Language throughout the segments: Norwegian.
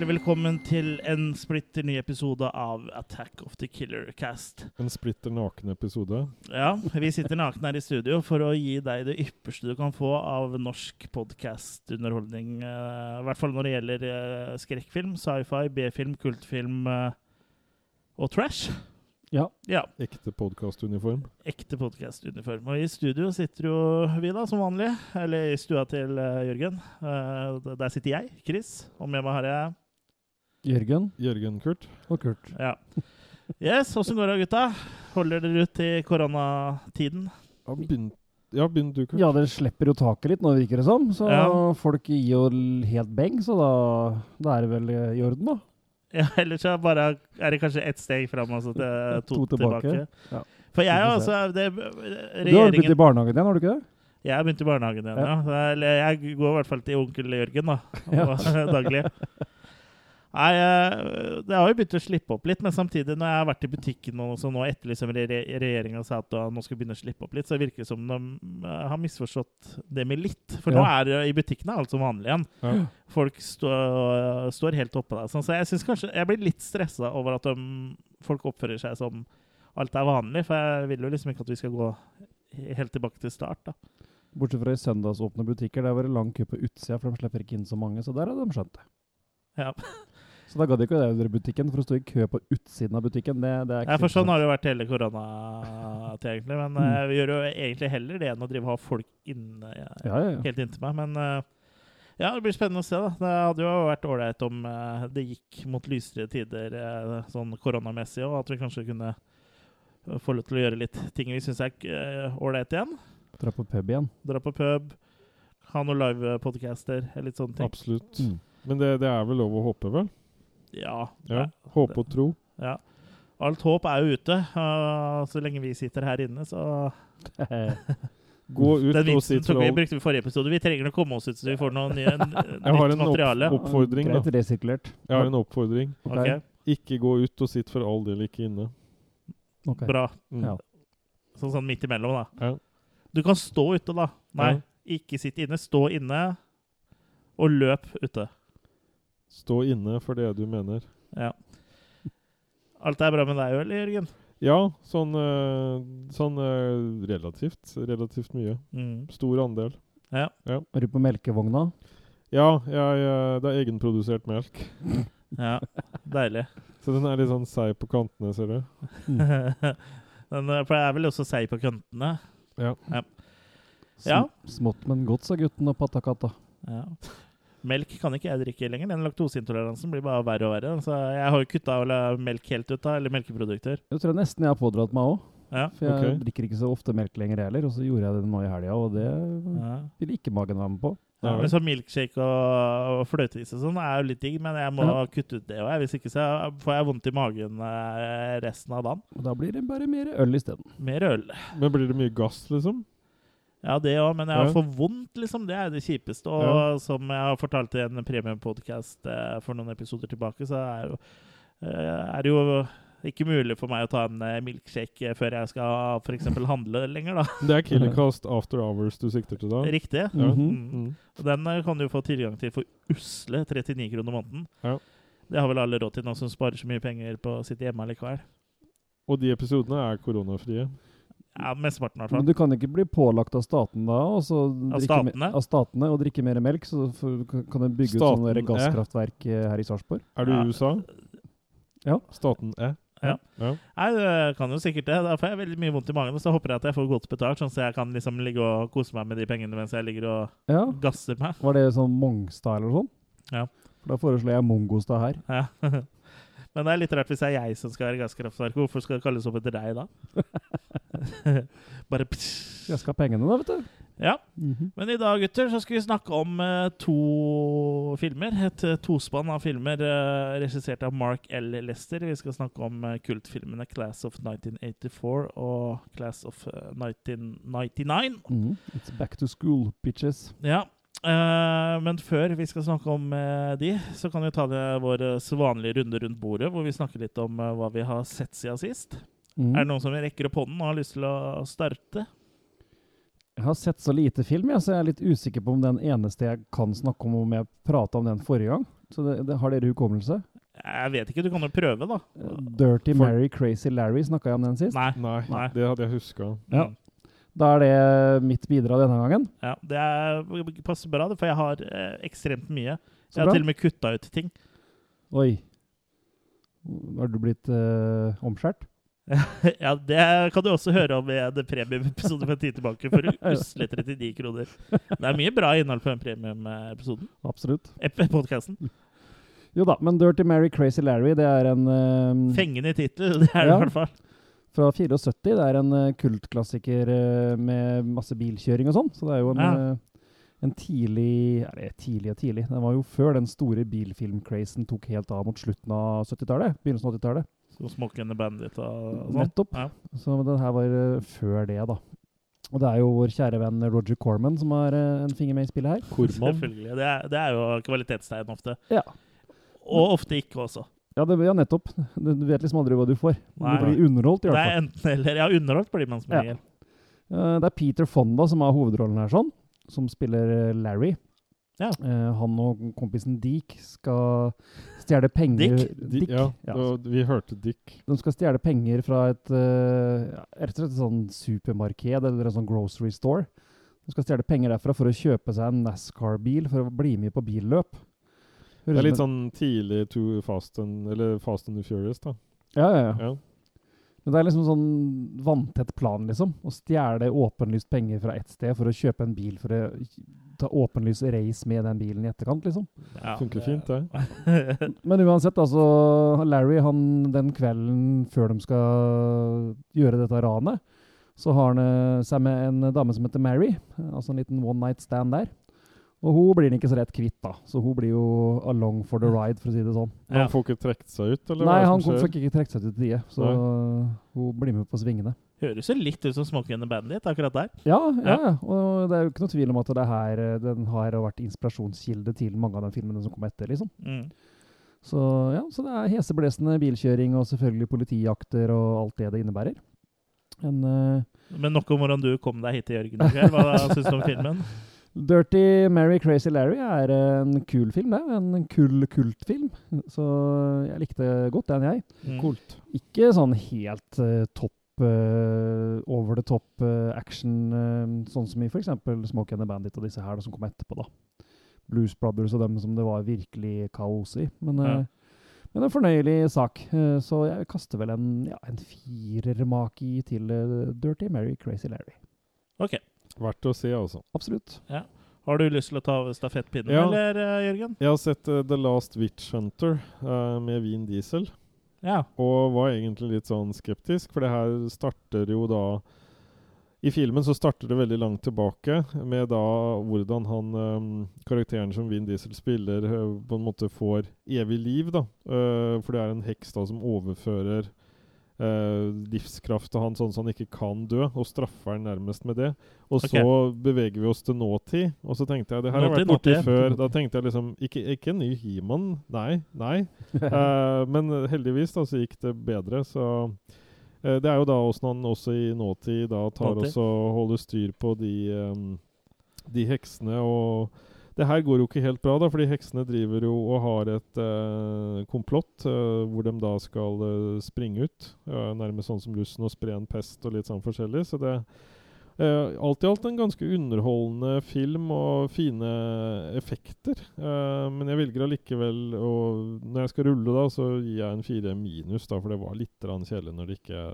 hjertelig velkommen til en splitter ny episode av Attack of the Killer Cast. En splitter naken episode. Ja, vi sitter nakne her i studio for å gi deg det ypperste du kan få av norsk podkastunderholdning. Uh, I hvert fall når det gjelder eh, skrekkfilm, sci-fi, B-film, kultfilm eh, og trash. Ja. Ja, Ekte podkastuniform. ekte podkastuniform. Og i studio sitter jo vi, da, som vanlig. Eller i stua til uh, Jørgen. Uh, der sitter jeg, Chris, og med meg har jeg Jørgen Jørgen Kurt. og Kurt. Ja. Yes, åssen går det, gutta? Holder dere ut i koronatiden? Ja, begynn, ja, du, Kurt. Ja, dere slipper jo taket litt nå, virker det som. Så Ja. folk gir jo helt beng, så da, da er det vel eh, i orden, da. Ja, Ellers så bare er det kanskje ett steg fram altså til to, To tilbake. tilbake. Ja. For jeg er altså det, Du har begynt i barnehagen igjen, har du ikke det? Jeg har begynt i barnehagen igjen, ja. Ja. Jeg- jeg går i hvert fall til onkel Jørgen, da. Ja. Daglig. Nei, eh, det har jo begynt å slippe opp litt, men samtidig, når jeg har vært i butikken og så nå etter liksom re regjeringa sa at nå skal begynne å slippe opp litt, så virker det som de eh, har misforstått det med litt. For nå er det i butikkene alt som vanlig igjen. Ja. Folk står, står helt oppe der. Sånn, så jeg synes kanskje Jeg blir litt stressa over at de, folk oppfører seg som alt er vanlig, for jeg vil jo liksom ikke at vi skal gå helt tilbake til start, da. Bortsett fra i søndagsåpne butikker, der var det lang kø på utsida, for de slipper ikke inn så mange, så der hadde de skjønt det. Ja. Så da gadd de ikke dra butikken, for å stå i kø på utsiden av butikken, det, det er Ja, for sånn har det vært hele koronatida, egentlig. Men Mm. eh, vi gjør jo egentlig heller det enn å drive og ha folk inne ja, Ja, helt inntil meg. Men eh, ja, det blir spennende å se, da. Det hadde jo vært ålreit om eh, det gikk mot lysere tider sånn koronamessig, og at vi kanskje kunne få lov til å gjøre litt ting vi syns er ålreit igjen. Dra på pub igjen. Dra på pub, ha noen livepodcaster, litt sånne ting. Absolutt. Mm. Men det, det er vel lov å håpe, vel? Ja. Ja. Håp og tro. ja. Alt håp er jo ute. så lenge vi sitter her inne, så Gå ut Den og si vitsen vi brukte vi i forrige episode. Vi trenger å komme oss ut, så vi får noe nye, n- Jeg har nytt en opp, materiale. oppfordring, da. Jeg har en oppfordring. Ok. Ok, Ikke gå ut og sitt for all del ikke inne. Okay. Bra. Mm. Ja. Sånn, sånn midt imellom, da. Ja. Du kan stå ute, da. Nei, Ja. ikke sitt inne. Stå inne, og løp ute. Stå inne for det du mener. Ja. Alt er bra med deg, eller, Jørgen? Ja, sånn, eh, sånn eh, relativt. Relativt mye. Mm. Stor andel. Ja. Er du på melkevogna? Ja, jeg, eh, det er egenprodusert melk. ja. Deilig. Så den er litt sånn seig på kantene, ser du. Den, for det er vel også seig på kantene. Ja. Ja. Sm- Smått, men godt, sa gutten og pattekatta. Ja. Melk kan ikke jeg drikke lenger. Den laktoseintoleransen blir bare verre og verre. Så jeg har jo kutta melk helt ut, da, eller melkeprodukter. Det tror jeg nesten jeg har pådratt meg òg. Ja. For jeg okay. drikker ikke så ofte melk lenger heller, og så gjorde jeg det nå i helga, og det Ja. ville ikke magen være med på. Ja, Ja. men så milkshake og, og fløteis og sånn er jo litt digg, men jeg må Ja. kutte ut det òg. Hvis ikke så får jeg vondt i magen eh, resten av dagen. Og da blir det bare mer øl isteden. Mer øl. Men blir det mye gass, liksom? Ja, det òg, men jeg har for vondt, liksom. Det er det kjipeste. Og som jeg har fortalt i en premiepodkast eh, for noen episoder tilbake, så er, jo, eh, er det jo ikke mulig for meg å ta en eh, milkshake før jeg skal f.eks. handle lenger, da. Det er Killercast After Hours du sikter til da? Riktig. Ja. Mm -hmm. Mm. Og den eh, kan du få tilgang til for usle 39 kroner måneden. Ja. Det har vel alle råd til, nå som sparer så mye penger på å sitte hjemme likevel. Og de episodene er koronafrie. Ja, Mesteparten, i hvert Men du kan ikke bli pålagt av staten da, og så Av statene? av statene og drikke mer melk, så for, kan du bygge ut sånne gasskraftverk eh, her i Sarpsborg? Er du Ja. USA? Ja. Staten er? Ja. ja. Nei, det kan jo sikkert det. Da får jeg veldig mye vondt i magen, og så håper jeg at jeg får godt betalt, sånn så jeg kan liksom ligge og kose meg med de pengene mens jeg ligger og Ja. gasser meg. Var det sånn Mongstad eller sånn? Ja. For da foreslår jeg Mongostad her. Ja. Men det er litt rart hvis det er jeg som skal være gasskraftverket. Hvorfor skal det kalles opp etter deg da? Bare pss. Jeg skal ha pengene da, vet du. Ja. Mhm. Men i dag, gutter, så skal vi snakke om uh, to filmer. Et eh, tospann av filmer uh, regissert av Mark L. Lester. Vi skal snakke om kultfilmene 'Class of 1984' og 'Class of eh, 1999'. -hmm. It's back to school, bitches. Ja. Eh, men før vi skal snakke om uh, de, så kan vi ta det vår eh, vanlige runde rundt bordet, hvor vi snakker litt om uh, hva vi har sett siden sist. Mm. Er det noen som rekker opp hånden og har lyst til å starte? Jeg har sett så lite film, ja, så jeg er litt usikker på om den eneste jeg kan snakke om, om jeg prata om den forrige gang. Så det, det, Har dere hukommelse? Jeg vet ikke, du kan jo prøve, da. Dirty For- Mary Crazy Larry, snakka jeg om den sist? Nei. Nei, Nei. det hadde jeg huska. Ja. Da er det mitt bidrag denne gangen. Ja, det er, passer bra, for jeg har eh, ekstremt mye. Så Jeg har til og med kutta ut ting. Oi. Har du blitt eh, omskjært? ja, Det kan du også høre om i en premieepisode for en tid tilbake, for usle 39 kroner. Det er mye bra innhold på den premieepisoden. Absolutt. Podkasten. Jo da, men Dirty Mary Crazy Larry, det er en uh, Fengende tittel, det er det Ja. i hvert fall. Fra 74. Det er en eh, kultklassiker eh, med masse bilkjøring og sånn. Så det er jo en, Ja. eh, en tidlig Eller tidlig og tidlig. Den var jo før den store bilfilmcrazen tok helt av mot slutten av 70-tallet. Begynnelsen av 80-tallet. Så Smoke and the Bandit og sånn. Nettopp. Ja. Så den her var før det, da. Og det er jo vår kjære venn Roger Corman som har en finger med i spillet her. Korman. Selvfølgelig. Det er, det er jo kvalitetstegn ofte. Ja. Og ofte ikke også. Ja, det, ja nettopp. Du, vet liksom aldri hva du får. Nei. Du blir underholdt, i hvert fall. Det er enten eller. Ja, underholdt blir man som regel. Ja. Det er Peter Fonda som har hovedrollen her, sånn. Som spiller eh, Larry. Ja. Eh, han og kompisen Dick skal stjele penger Dick? Dick ja, ja. og vi hørte Dick. De skal stjele penger fra et eh, rett og slett et sånn supermarked eller en sånn grocery store. De skal stjele penger derfra for å kjøpe seg en NASCAR-bil for å bli med på billøp. Det er litt sånn tidlig to Fast and, eller fast and the Furious, da. Ja, ja, ja. Ja. Men det er liksom sånn vanntett plan, liksom. Å stjele åpenlyst penger fra ett sted for å kjøpe en bil for å ta åpenlys race med den bilen i etterkant, liksom. Ja, Funker fint, det. Men uansett, altså Larry, han den kvelden før de skal gjøre dette ranet, så har han eh, seg med en dame som heter Mary. Altså en liten one night stand der. Og hun blir han ikke så rett kvitt, da. Så hun blir jo along for the ride, for å si det sånn. Ja. Han får ikke trukket seg ut, eller Nei, hva han fikk ikke trukket seg ut til tide, så hun blir med på svingene. Høres jo litt ut som Smoke and the Bandit akkurat der. Ja, ja, Ja. Og det er jo ikke noe tvil om at det her, eh, den har vært inspirasjonskilde til mange av de filmene som kom etter, liksom. Mm. Så ja, så det er heseblesende bilkjøring og selvfølgelig politijakter og alt det det innebærer. En uh... Men nok om hvordan du kom deg hit til Jørgen. Hva syns du om filmen? Dirty Mary Crazy Larry er en kul film, det. En kul kultfilm. Så jeg likte godt den, jeg. Mm. Kult. Ikke sånn helt uh, topp uh, over the top uh, action, sånn som i f.eks. Smoke and the Bandit og disse her da, som kom etterpå. da. Blues Brothers og dem som det var virkelig kaos i. Men, Ja. men en fornøyelig sak. så jeg kaster vel en, ja, en firermaki til Dirty Mary Crazy Larry. Ok. Verdt å se, altså. Absolutt. Har du lyst til å ta over stafettpinnen, Ja. eller, eh, Jørgen? Jeg har sett uh, The Last Witch Hunter uh, med Vin Diesel. Ja. Og var egentlig litt sånn skeptisk, for det her starter jo da I filmen så starter det veldig langt tilbake med da hvordan han um, Karakteren som Vin Diesel spiller, uh, på en måte får evig liv, da. For det er en heks da som overfører øh, livskraft til han sånn at han ikke kan dø, og straffer han nærmest med det. Og så beveger vi oss til nåtid, og så tenkte jeg det her har vært borti før. Da tenkte jeg liksom Ikke, ikke en ny He-Man, nei, nei. Uh, men heldigvis da så gikk det bedre, så uh, Det er jo da åssen han også i nåtid da tar Nåtid. også og holder styr på de, um, de heksene. Og det her går jo ikke helt bra, da, fordi heksene driver jo og har et eh, komplott eh, hvor de da skal eh, springe ut. nærmest sånn som lussen og spre en pest og litt sånn forskjellig. Så det Eh, alt i alt en ganske underholdende film og fine effekter. Eh, men jeg velger allikevel å Når jeg skal rulle, da, så gir jeg en fire minus, da, for det var litt kjedelig når det ikke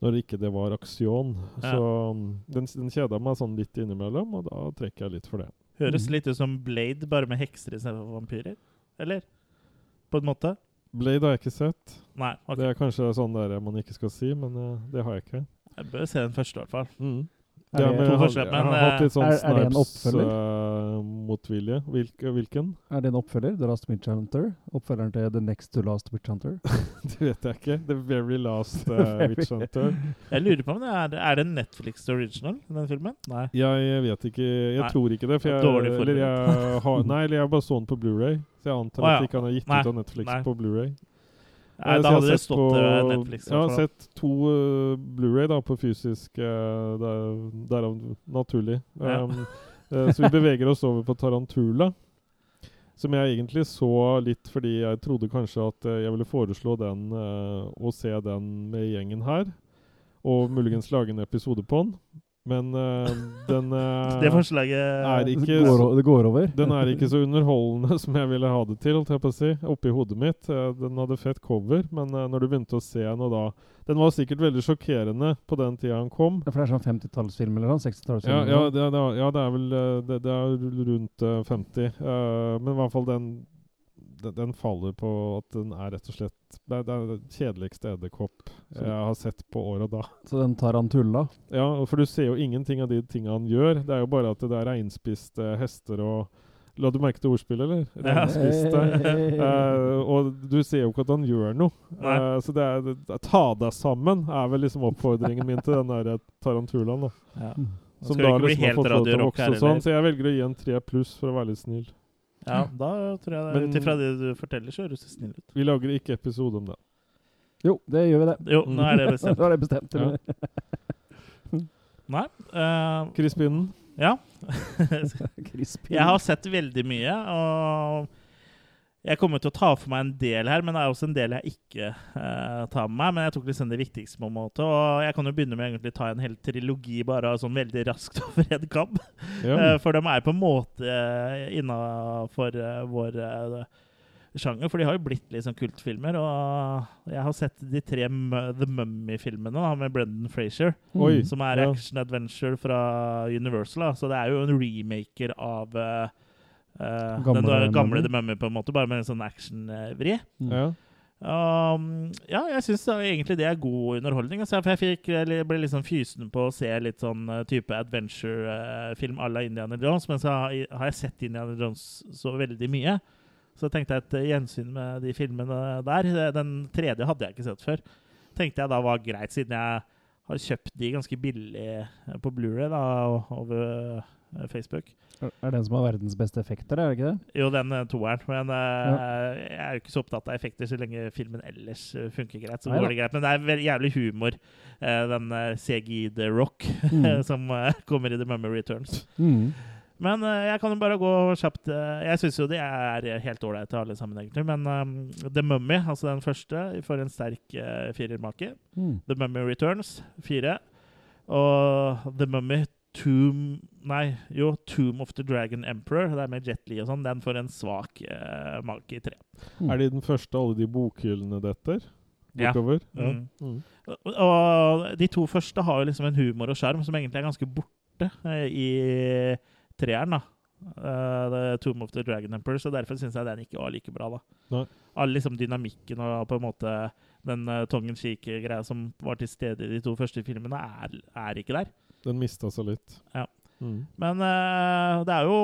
når ikke det var aksjon. Ja. Så um, den, den kjeda meg sånn litt innimellom, og da trekker jeg litt for det. Høres mm. litt ut som Blade, bare med hekser istedenfor vampyrer. Eller? På en måte? Blade har jeg ikke sett. Nei. ok. Det er kanskje sånn der man ikke skal si, men uh, det har jeg ikke. Jeg bør se den første, i hvert fall. Mm. Er Ja, det- men jeg, har, jeg har hatt litt sånn er- er det en oppfølger? Uh, motvilje. hvilken? Er det en oppfølger? The Last Witch Hunter? Oppfølgeren til The Next to Last Witch Hunter? Det vet jeg ikke. The Very Last uh, Witch Hunter. Jeg lurer på om det er, er det en Netflix original, den filmen? Nei. Jeg vet ikke Jeg Nei. tror ikke det. For jeg, Dårlig eller jeg har, nei, eller jeg bare så den på Blu-ray. Så jeg antar Å, at de ikke han har gitt Nei. ut av Netflix Nei. på Blu-ray. Nei, da jeg hadde har det stått på- eh, Netflix. Jeg har sett to uh, Blu-ray da på fysisk uh, der, Derav naturlig. Ja. Um, eh, så vi beveger oss over på Tarantula. Som jeg egentlig så litt fordi jeg trodde kanskje at jeg ville foreslå den uh, å se den med gjengen her. Og muligens lage en episode på den. Men uh, den uh, Det forslaget er ikke går, det går over. den er ikke så underholdende som jeg ville ha det til, holdt jeg på å si. Oppi hodet mitt. Uh, Den hadde fett cover, men når du begynte å se den, og da Den var sikkert veldig sjokkerende på den tida han kom. Ja, For det er sånn 50-tallsfilm eller sånn? 60-tallsfilm? Ja, ja, noe? ja, det er vel det, det er rundt eh, 50. eh, men i hvert fall den, den Den faller på at den er rett og slett Det er det er den kjedeligste edderkopp jeg har sett på år og da. Så den Tarantula Ja, for du ser jo ingenting av de tinga han gjør. Det er jo bare at det er reinspiste hester og La du merke til ordspillet, eller? Ja. Reinspiste. Eh, og du ser jo ikke at han gjør noe. Eh, så det er, det- Ta deg sammen er vel liksom oppfordringen min til den der Tarantulaen. da. ja. Som da liksom har fått lov til å vokse sånn. Så jeg velger å gi en tre pluss for å være litt snill. Ja, da tror jeg det Men- Ut ifra det du forteller, så høres det snill ut. Vi lager ikke episode om det. Jo, det gjør vi det. Jo, nå er det bestemt. Nå er det bestemt. Ja. Nei. eh, Chris ja. Jeg har sett veldig mye, og jeg kommer til å ta for meg en del her, men det er også en del jeg ikke uh, tar med meg. Men jeg tok liksom det viktigste på en måte, og jeg kan jo begynne med å ta en hel trilogi bare sånn veldig raskt over en kam. Ja. Eh, For de er på en måte uh, innafor vår eh, sjanger, for de har jo blitt liksom kultfilmer. Og jeg har sett de tre M The Mummy-filmene med Brendan Frazier, Mm. som er action-adventure fra Universal. Da. Så det er jo en remaker av eh, Gamle den gamle. The Mummy, på en måte, bare med en sånn action-vri. Mm. Ja. Um, ja, jeg syns egentlig det er god underholdning. Altså, for jeg fikk, jeg ble litt sånn fysen på å se litt sånn eh, type adventure-film à la Indiana Jones, men så har, har jeg sett Indiana Jones så veldig mye. Så tenkte jeg et eh, gjensyn med de filmene der. Den tredje hadde jeg ikke sett før. Tenkte jeg da var greit, siden jeg har kjøpt de ganske billig på Blu-ray over Facebook. Er er den som har verdens beste effekter, er det ikke det? Jo, den eh, toeren. Men ja. jeg er jo ikke så opptatt av effekter så lenge filmen ellers eh, funker greit. Så Nei, går det greit. Men det er vel jævlig humor, eh, den CGI The Rock, Mm. som eh, kommer i The Mummy Returns. Mm. Men eh, jeg kan jo bare gå kjapt eh, Jeg syns jo de er helt ålreite alle sammen, egentlig. Men um, The Mummy, altså den første, får en sterk uh, firermake. Mm. The Mummy Returns, fire. Og The Mummy Tomb Nei, jo, Tomb of the Dragon Emperor, det er med Jet Li og sånn, den får en svak uh, mark i tre. Mm. Er det i den første alle de bokhyllene detter? Ja. Bortover? Mm. Mm. Og- Og de to første har jo liksom en humor og sjarm som egentlig er ganske borte uh, i treeren. da. Uh, Tomb of the Dragon Emperor, så derfor syns jeg den ikke var like bra. da. Nei. All liksom dynamikken og på en måte den uh, tongen greia som var til stede i de to første filmene, er, er ikke der. Den mista seg litt. Ja. Mm. Men uh, det er jo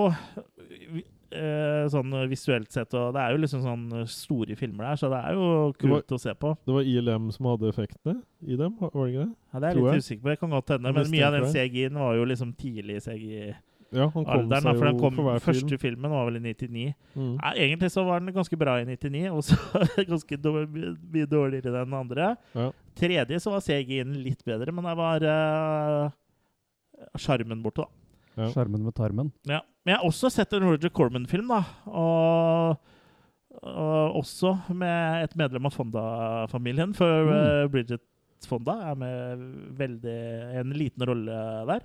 uh, sånn visuelt sett, og det er jo liksom sånn store filmer der, så det er jo kult å se på. Det var ILM som hadde effektene i dem, var det ikke det? Ja, det er jeg litt usikker på, det kan godt hende, men mye av den CGI-en var jo liksom tidlig CGI-alderen. Ja, han kom Alderen, seg For den kom, for første film. filmen var vel i 99. Mm. Ja, egentlig så var den ganske bra i 99, og så ganske mye dårligere enn den andre. Ja. Tredje så var CGI-en litt bedre, men det var eh, sjarmen borte, da. Ja. Skjermen med tarmen. Ja. Men jeg har også sett en Roger Corman-film, da. Og, og også med et medlem av Fonda-familien. For Mm. eh, Bridget Fonda er med veldig en liten rolle der.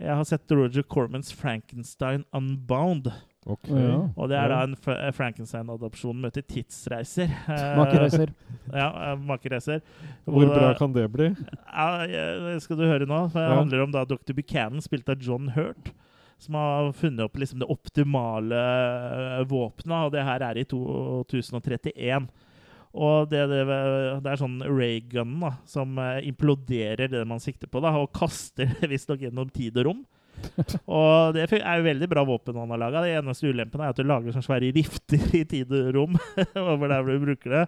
Jeg har sett Roger Cormans 'Frankenstein Unbound'. Ok. Ja. Og det er da en Frankenstein-adopsjon møter tidsreiser. Eh, Makereiser. Ja, eh, makereiser. Hvor Og, bra kan det bli? ja, skal du høre nå. For det Ja. handler om da Dr. Buchanan, spilt av John Hurt, som har funnet opp liksom det optimale eh, våpenet, og det her er i 2031. Og det, det, det er sånn ray-gunnen som eh, imploderer det man sikter på, da, og kaster det visstnok gjennom tid og rom. og det er jo veldig bra våpen han har laga. Eneste ulempen er at du lager sånne svære rifter i tid og rom. over der du bruker det.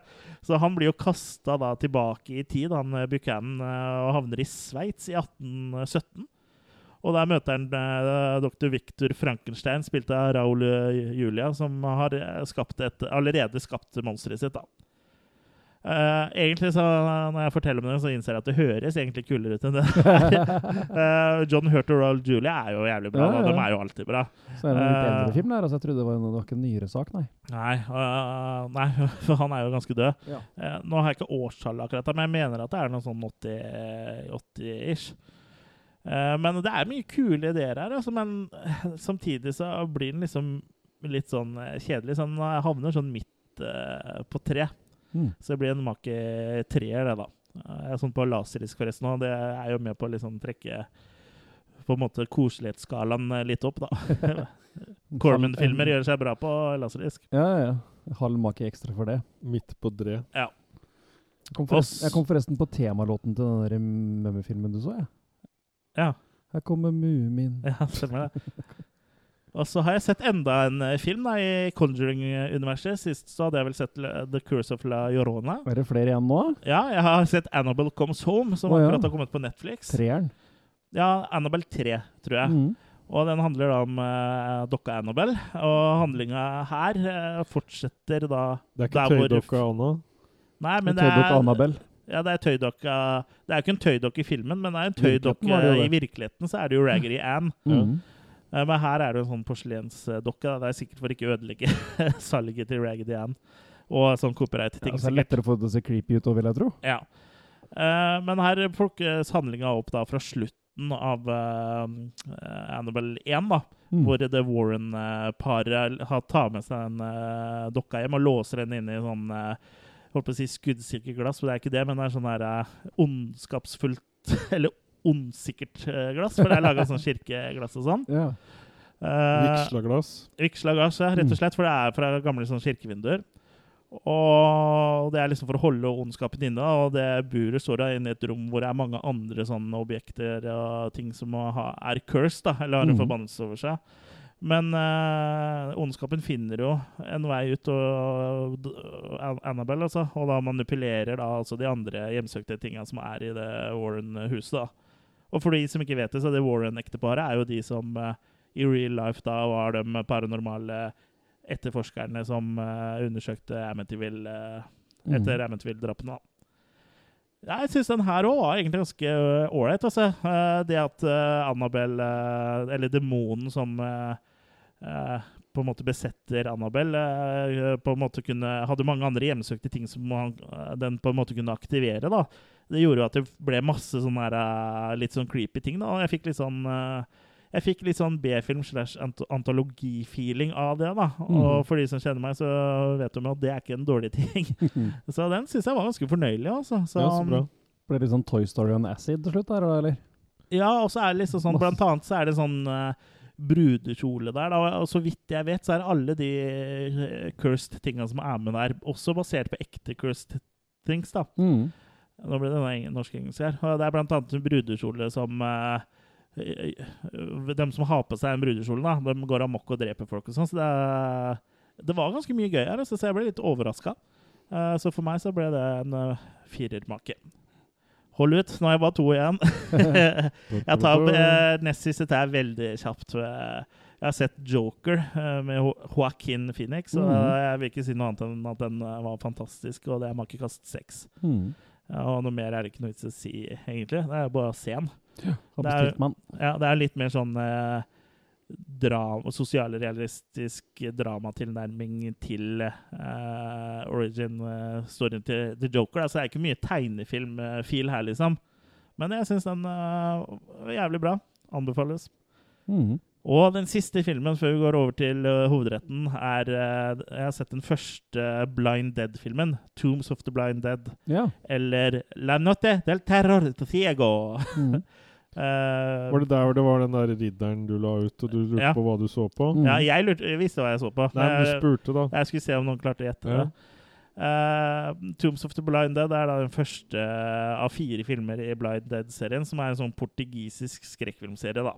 Så han blir jo kasta tilbake i tid, han eh, Buchanan, eh, og havner i Sveits i 1817. Og der møter han uh, dr. Victor Frankenstein, spilt av Raoul Julia, som har skapt et, allerede skapt monsteret sitt. da. Uh, egentlig så Når jeg forteller om det, så innser jeg at det høres egentlig kulere ut enn det. uh, John Hurt og Royal Julie er jo jævlig bra. Ja, ja. De er jo alltid bra. Så er det en litt eldre uh, film der? Altså jeg trodde det var, en, det var ikke en nyere sak, nei. Nei, nei for han er jo ganske død. Ja. nå har jeg ikke årstallet akkurat, men jeg mener at det er noe sånn 80-ish. men det er mye kule ideer her, altså, men samtidig så blir den liksom litt sånn kjedelig. Sånn, havner sånn midt på tre. Mm. Så det blir en make treer, det, da. Jeg er sånn på laserisk forresten òg. Det er jo med på å liksom trekke på en måte koselighetsskalaen litt opp, da. Corman-filmer gjør seg bra på laserisk. Ja, ja. Halv make ekstra for det. Midt på dre. Ja. Jeg kom, jeg kom forresten på temalåten til den Mummi-filmen du så, jeg. Ja. Her kommer Mumin. Ja, stemmer det. Og så har jeg sett enda en eh, film da, i Conjuring-universet. Sist så hadde jeg vel sett The Curse of La Llorona. Er det flere igjen nå? Ja, jeg har sett Annabelle Comes Home, som oh, ja. akkurat har kommet på Netflix. Treeren? Ja, Annabelle 3, tror jeg. Mm. Og den handler da om uh, dokka Annabelle. Og handlinga her uh, fortsetter da Det er ikke tøydokka Anna? Nei, men det er Tøydokka Annabelle? Ja, det er tøydokka Det er jo ikke en tøydokke i filmen, men det er en tøydokke i virkeligheten. Så er det jo Raggedy Ann. Mm. Eh, men her er det en sånn porselensdokke. Det er sikkert for ikke å ødelegge salget til Raggedy Ann. Og sånn copyright-ting. Ja, så er det lettere å få det til å se creepy ut, vil jeg tro. Ja. Uh, men her plukkes handlinga opp da fra slutten av uh, Annabelle 1, da. Mm. Hvor The Warren-paret tar med seg den dokka hjem og låser den inne i sånn holdt på å si skuddsikkerglass, men det er ikke det, men det er sånn her ondskapsfullt Eller ondsikkert eh, glass, for det er laga sånn kirkeglass og sånn. Ja. Uh, Vigsla-glass. Viksla glass, ja, rett og mm. slett. For det er fra gamle sånn kirkevinduer. Og det er liksom for å holde ondskapen inne. Og det buret står da inne i et rom hvor det er mange andre sånne objekter og ting som ha, er cursed, da, eller har en mm. forbannelse over seg. Men uh, ondskapen finner jo en vei ut, og, og Annabelle, altså. Og da manipulerer da altså de andre hjemsøkte tinga som er i det Warren-huset, da. Og for de som ikke vet det, så det Warren-ekteparet er jo de som uh, i real life da var de paranormale etterforskerne som uh, undersøkte Amityville uh, etter mm. Amityville-drapene. Ja, jeg syns den her òg var egentlig ganske ålreit. Altså. det at Annabelle, eller demonen som på en måte besetter Annabelle, på en måte kunne, hadde mange andre hjemsøkte ting som den på en måte kunne aktivere. da det gjorde jo at det ble masse sånne her, uh, litt sånn creepy ting. da, og Jeg fikk litt sånn jeg fikk litt sånn B-film slash antologi-feeling av det. da, mm. Og for de som kjenner meg, så vet de at det er ikke en dårlig ting. så den syns jeg var ganske fornøyelig. altså. Så, ja, så bra. Ble det litt sånn Toy Story on acid til slutt, der, eller? Ja, og så er det liksom sånn, blant annet så er det sånn uh, brudekjole der. Da, og så vidt jeg vet, så er alle de cursed tinga som er med der, også basert på ekte cursed things. da. Mm. Nå ble det norsk-engelsk her. Og det er blant annet en brudekjole som uh, De som har på seg en brudekjole, da, de går amok og dreper folk og sånn. Så det, det, var ganske mye gøy her, så jeg ble litt overraska. Uh, så for meg så ble det en uh, firermake. Hold ut, nå er jeg bare to igjen. jeg tar uh, nest siste tar jeg veldig kjapt. Jeg har sett Joker med Joaquin Phoenix, og mm. jeg vil ikke si noe annet enn at den var fantastisk, og det er makekast seks. Mm. Ja, og noe mer er det ikke noe vits å si, egentlig. Det er bare å se den. Ja, det, er, ja, det er litt mer sånn eh, drama, sosialrealistisk dramatilnærming til uh, origin-storyen eh, til The Joker. Altså, det er ikke mye tegnefilm-feel her, liksom. Men jeg syns den uh, var jævlig bra. Anbefales. Mm. Og den siste filmen før vi går over til uh, hovedretten, er uh, Jeg har sett den første Blind Dead-filmen. 'Tombs of the Blind Dead'. Ja. Eller 'La notte del terror ciego'. Mm. uh, var det der det var den der ridderen du la ut, og du lurte ja. på hva du så på? Mm. Ja, jeg, lurte, jeg, visste hva jeg så på. Nei, men du spurte da. Jeg skulle se om noen klarte å gjette ja. det. Uh, Tombs of the Blind Dead er da den første av fire filmer i Blind Dead-serien, som er en sånn portugisisk skrekkfilmserie. da.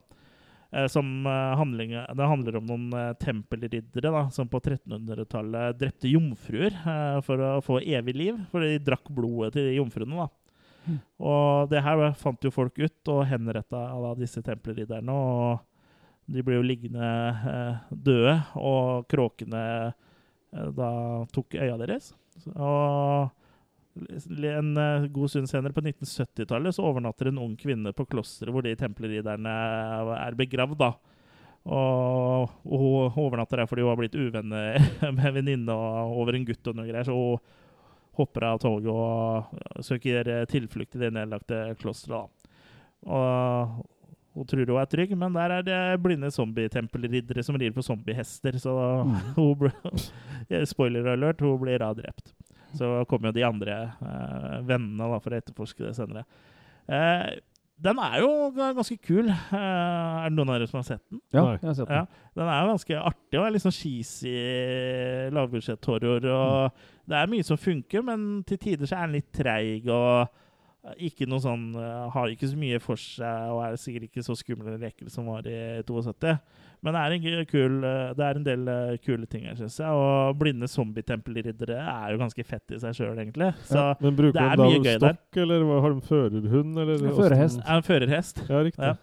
Eh, som eh, handling, Det handler om noen eh, tempelriddere da, som på 1300-tallet drepte jomfruer eh, for å få evig liv, fordi de drakk blodet til de jomfruene. da. Og det her fant jo folk ut og henretta av disse tempelridderne. og de ble jo liggende eh, døde, og kråkene eh, da tok øya deres. Og en eh, god stund senere, på 1970-tallet, så overnatter en ung kvinne på klosteret hvor de tempelridderne er begravd. da. Og, og hun overnatter der fordi hun har blitt uvenner med en venninne over en gutt og noe greier. Så hun hopper av toget og søker eh, tilflukt i det nedlagte klosteret. Og hun tror hun er trygg, men der er det blinde zombietempelriddere som rir på zombiehester. Så Mm. spoiler alert, hun blir da drept. Så kommer jo de andre eh, vennene da, for å etterforske det senere. Eh, den er jo ganske kul. Eh, er det noen av dere som har sett den? Ja, jeg har sett den. Ja. Den er jo ganske artig og er litt sånn cheesy lavbudsjetthorror. Og Det er mye som funker, men til tider så er den litt treig og ikke noe sånn eh, Har ikke så mye for seg og er sikkert ikke så skummel eller ekkel som var i 72. Men det er en, kul, eh, det er en del eh, kule ting her, syns jeg. Og blinde zombietempelriddere er jo ganske fett i seg sjøl, egentlig. Så Ja. Men bruker det er de da mye gøy der. stokk, eller hva- har de førerhund? Eller førerhest. Ja, en førerhest. Ja, riktig. Ja.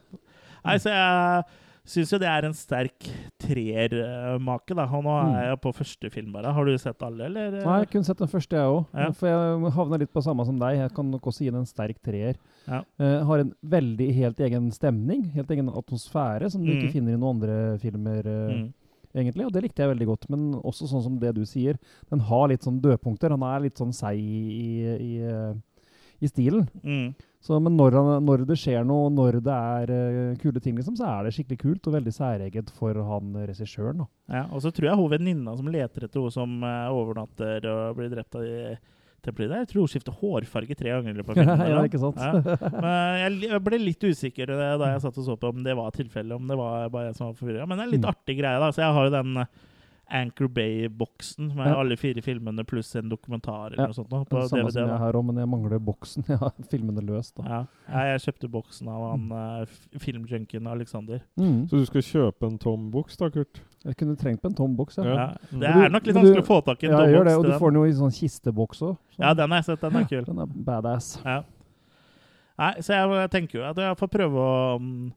Nei, så jeg syns jo det er en sterk treermake, da. Og nå Mm. er jeg på første film bare. Har du sett alle, eller? Nei, jeg kunne sett den første, jeg òg. Ja. For jeg havna litt på samme som deg. Jeg kan nok også gi den en sterk treer. Ja. Uh, har en veldig helt egen stemning, helt egen atmosfære, som du Mm. ikke finner i noen andre filmer. Uh, Mm. egentlig, og det likte jeg veldig godt. Men også sånn som det du sier, den har litt sånn dødpunkter. Han er litt sånn seig i, i, eh, i stilen. Mm. Så, men når, han, når det skjer noe, når det er uh, kule ting, liksom, så er det skikkelig kult og veldig særeget for han regissøren. Ja, og så tror jeg hun venninna som leter etter henne som uh, overnatter og blir drept av de tempelet der, jeg tror hun skifter hårfarge tre ganger filmen. ja, ikke sant? Ja. Men jeg, ble litt usikker eh, da jeg satt og så på om det var tilfellet, om det var bare jeg som var forvirra. Men det er en litt Mm. artig greie, da. Så jeg har jo den eh, Anchor Bay-boksen med Ja. alle fire filmene pluss en dokumentar eller Ja, noe sånt nå, på det samme DVD. som jeg da. har òg, men jeg mangler boksen. Jeg har filmene løst. da. Ja. ja, jeg kjøpte boksen av han uh, filmjunkien Alexander. Mm. Så du skal kjøpe en tom boks, da, Kurt? Jeg kunne trengt på en tom boks. Ja. Ja. Ja. Mm. Det er nok litt vanskelig å få tak i en Ja, boks. jeg gjør det, og du får den jo i sånn kisteboks òg. Ja, den har jeg sett. Den er kul. Den er badass. Ja. Nei, så jeg tenker jo at jeg får prøve å mm,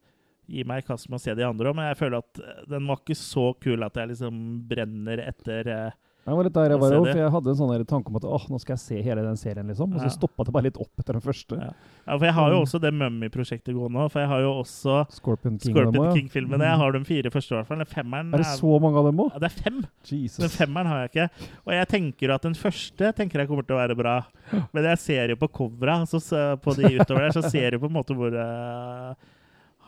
gi meg i kast med å se de andre òg, men jeg føler at eh, den var ikke så kul at jeg liksom brenner etter eh, jeg var litt der jeg var òg, for jeg hadde en sånn tanke om at åh, nå skal jeg se hele den serien, liksom. Og Ja. så stoppa det bare litt opp etter den første. Ja. Ja, for jeg har jo Mm. også det Mummy-prosjektet gående, for jeg har jo også Scorpion King. ja. King-filmene. Jeg har de fire første, i hvert fall. eller Femmeren Er det så mange av dem òg? Ja, det er fem! Jesus. Men femmeren har jeg ikke. Og jeg tenker at den første tenker jeg kommer til å være bra. Men jeg ser jo på covera så, på de utover der, så ser jeg på en måte hvor ha-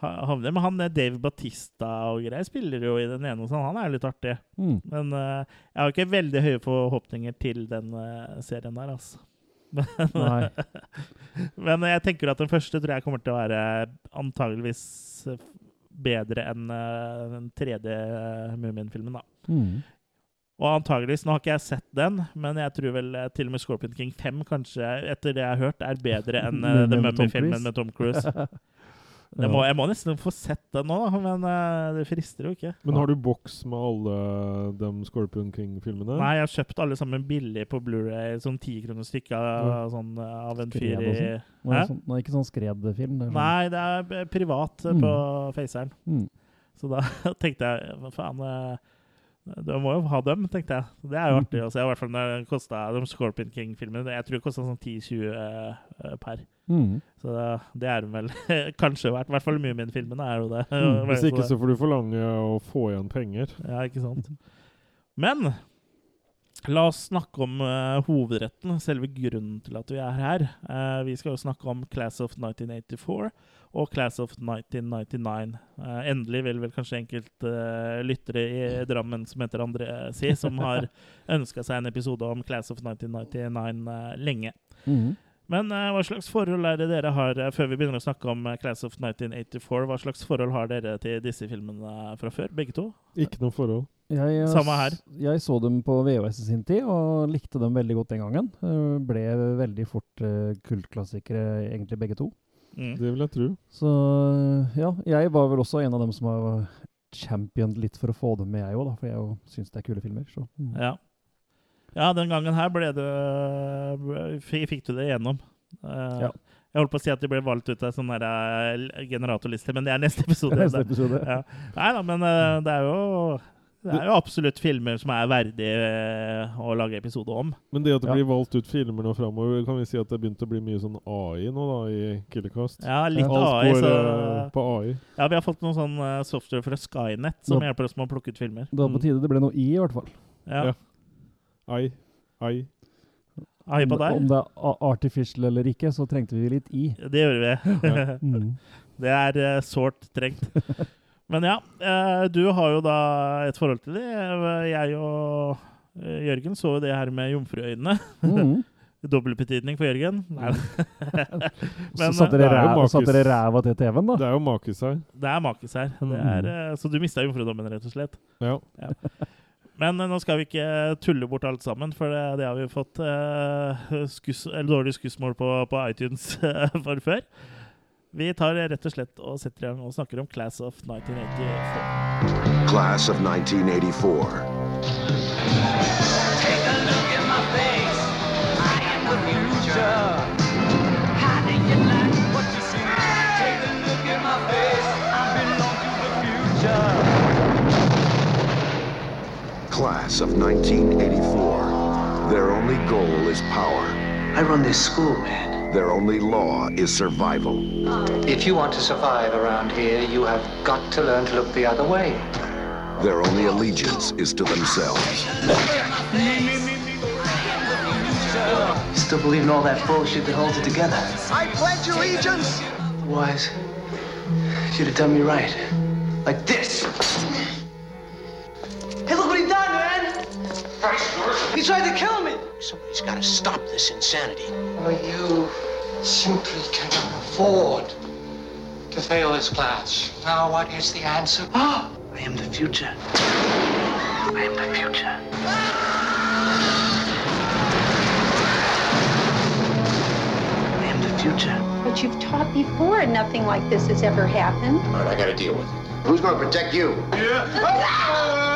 havner. Men han eh, Dave Batista og greier spiller jo i den ene, og sånn. han er litt artig. Mm. Men uh, jeg har ikke veldig høye forhåpninger til den uh, serien der, altså. Men, men jeg tenker at den første tror jeg kommer til å være antageligvis bedre enn den tredje uh, Mumin-filmen, da. Mm. Og antageligvis, nå har ikke jeg sett den, men jeg tror vel til og med Scorpion King 5 kanskje, etter det jeg har hørt, er bedre enn uh, The Mummy-filmen med Tom Cruise. Jeg må, jeg må nesten få sett den nå, da, men eh, det frister jo ikke. Men har du boks med alle de Scorpion King-filmene? Nei, jeg har kjøpt alle sammen billig på Blu-ray, sånn ti kroner stykket av, sånn, eh, av en Skred fyr i Nå Nei, Hæ? sånn, nei, ikke sånn skredfilm. det er sånn- Nei, det er privat eh, Mm. på Faceren. Mm. Så da tenkte jeg hva faen eh, Du må jo ha dem, tenkte jeg. Det er jo Mm. artig å se. I hvert fall når det kostet, de Scorpion King-filmene. Jeg tror det kosta sånn 10-20 uh, per. Mm. Så det, det er vel kanskje verdt. I hvert fall Mumin-filmene er jo det. Mm. Hvis ikke så får du forlange å få igjen penger. Ja, ikke sant. Men la oss snakke om uh, hovedretten, selve grunnen til at vi er her. Uh, vi skal jo snakke om Class of 1984 og Class of 1999. Uh, endelig vil vel kanskje enkelte eh, lyttere i Drammen som heter André si, som har ønska seg en episode om Class of 1999 eh, lenge. Mm. Men uh, hva slags forhold er det dere har, eh, før vi begynner å snakke om eh, Class of 1984, hva slags forhold har dere til disse filmene fra før, begge to? Ikke noe forhold. Jeg, jeg, Samme her. Jeg så dem på VHS i sin tid, og likte dem veldig godt den gangen. Ble veldig fort uh, kultklassikere, egentlig begge to. Mm. Det vil jeg tro. Så ja, jeg var vel også en av dem som har championet litt for å få dem med, jeg òg, for jeg syns det er kule filmer. Så. mm. Ja. Ja, den gangen her ble det Fikk du det igjennom. Uh, Ja. Jeg holdt på å si at de ble valgt ut av sånn der, eh, generatorliste, men det er neste episode. Neste episode. Ja. Nei da, men uh, det er jo det er jo absolutt filmer som er verdig eh, å lage episode om. Men det at det Ja. blir valgt ut filmer nå framover, kan vi si at det begynte å bli mye sånn AI nå, da, i Killercast? Ja, litt Alt AI, går så eh, på AI. Ja, vi har fått noe sånn eh, software fra Skynet som da, hjelper oss med å plukke ut filmer. Det var på tide det ble noe i, i hvert fall. Ja. Ja. AI. AI. AI på deg? om det er artificial eller ikke, så trengte vi litt i. Det gjorde vi. Ja. Mm. Det er eh, sårt trengt. Men ja, eh, du har jo da et forhold til det. Eh, Jeg og Jørgen så jo det her med jomfruøynene. Mm. Dobbel for Jørgen. Nei, Men, så satte dere er ræva til TV-en, da? Det er jo makis her. det er makis her. Det er, så du mista jomfrudommen, rett og slett. Ja. Ja. Men eh, nå skal vi ikke tulle bort alt sammen, for det, det har vi fått eh, skuss, dårlig skussmål på, på iTunes eh, for før. Vi tar rett og slett og setter i gang og snakker om Class of 1984. Class of 1984. Class of 1984. Their only goal is power. I run this school, man. Their only law is survival. If you want to survive around here, you have got to learn to look the other way. Their only allegiance is to themselves. Still believe in all that bullshit that holds it together. I pledge allegiance. Otherwise, you'd have done me right. Like this. Hey, look what he done, man! He tried to kill me! Somebody's got to stop this insanity. Well, you simply cannot afford to fail this class. Now, what is the answer? Ah, I am the future. I am the future. I am the future. But you've taught before and nothing like this has ever happened. All right, I got to deal with it. Who's going to protect you? I'm gonna play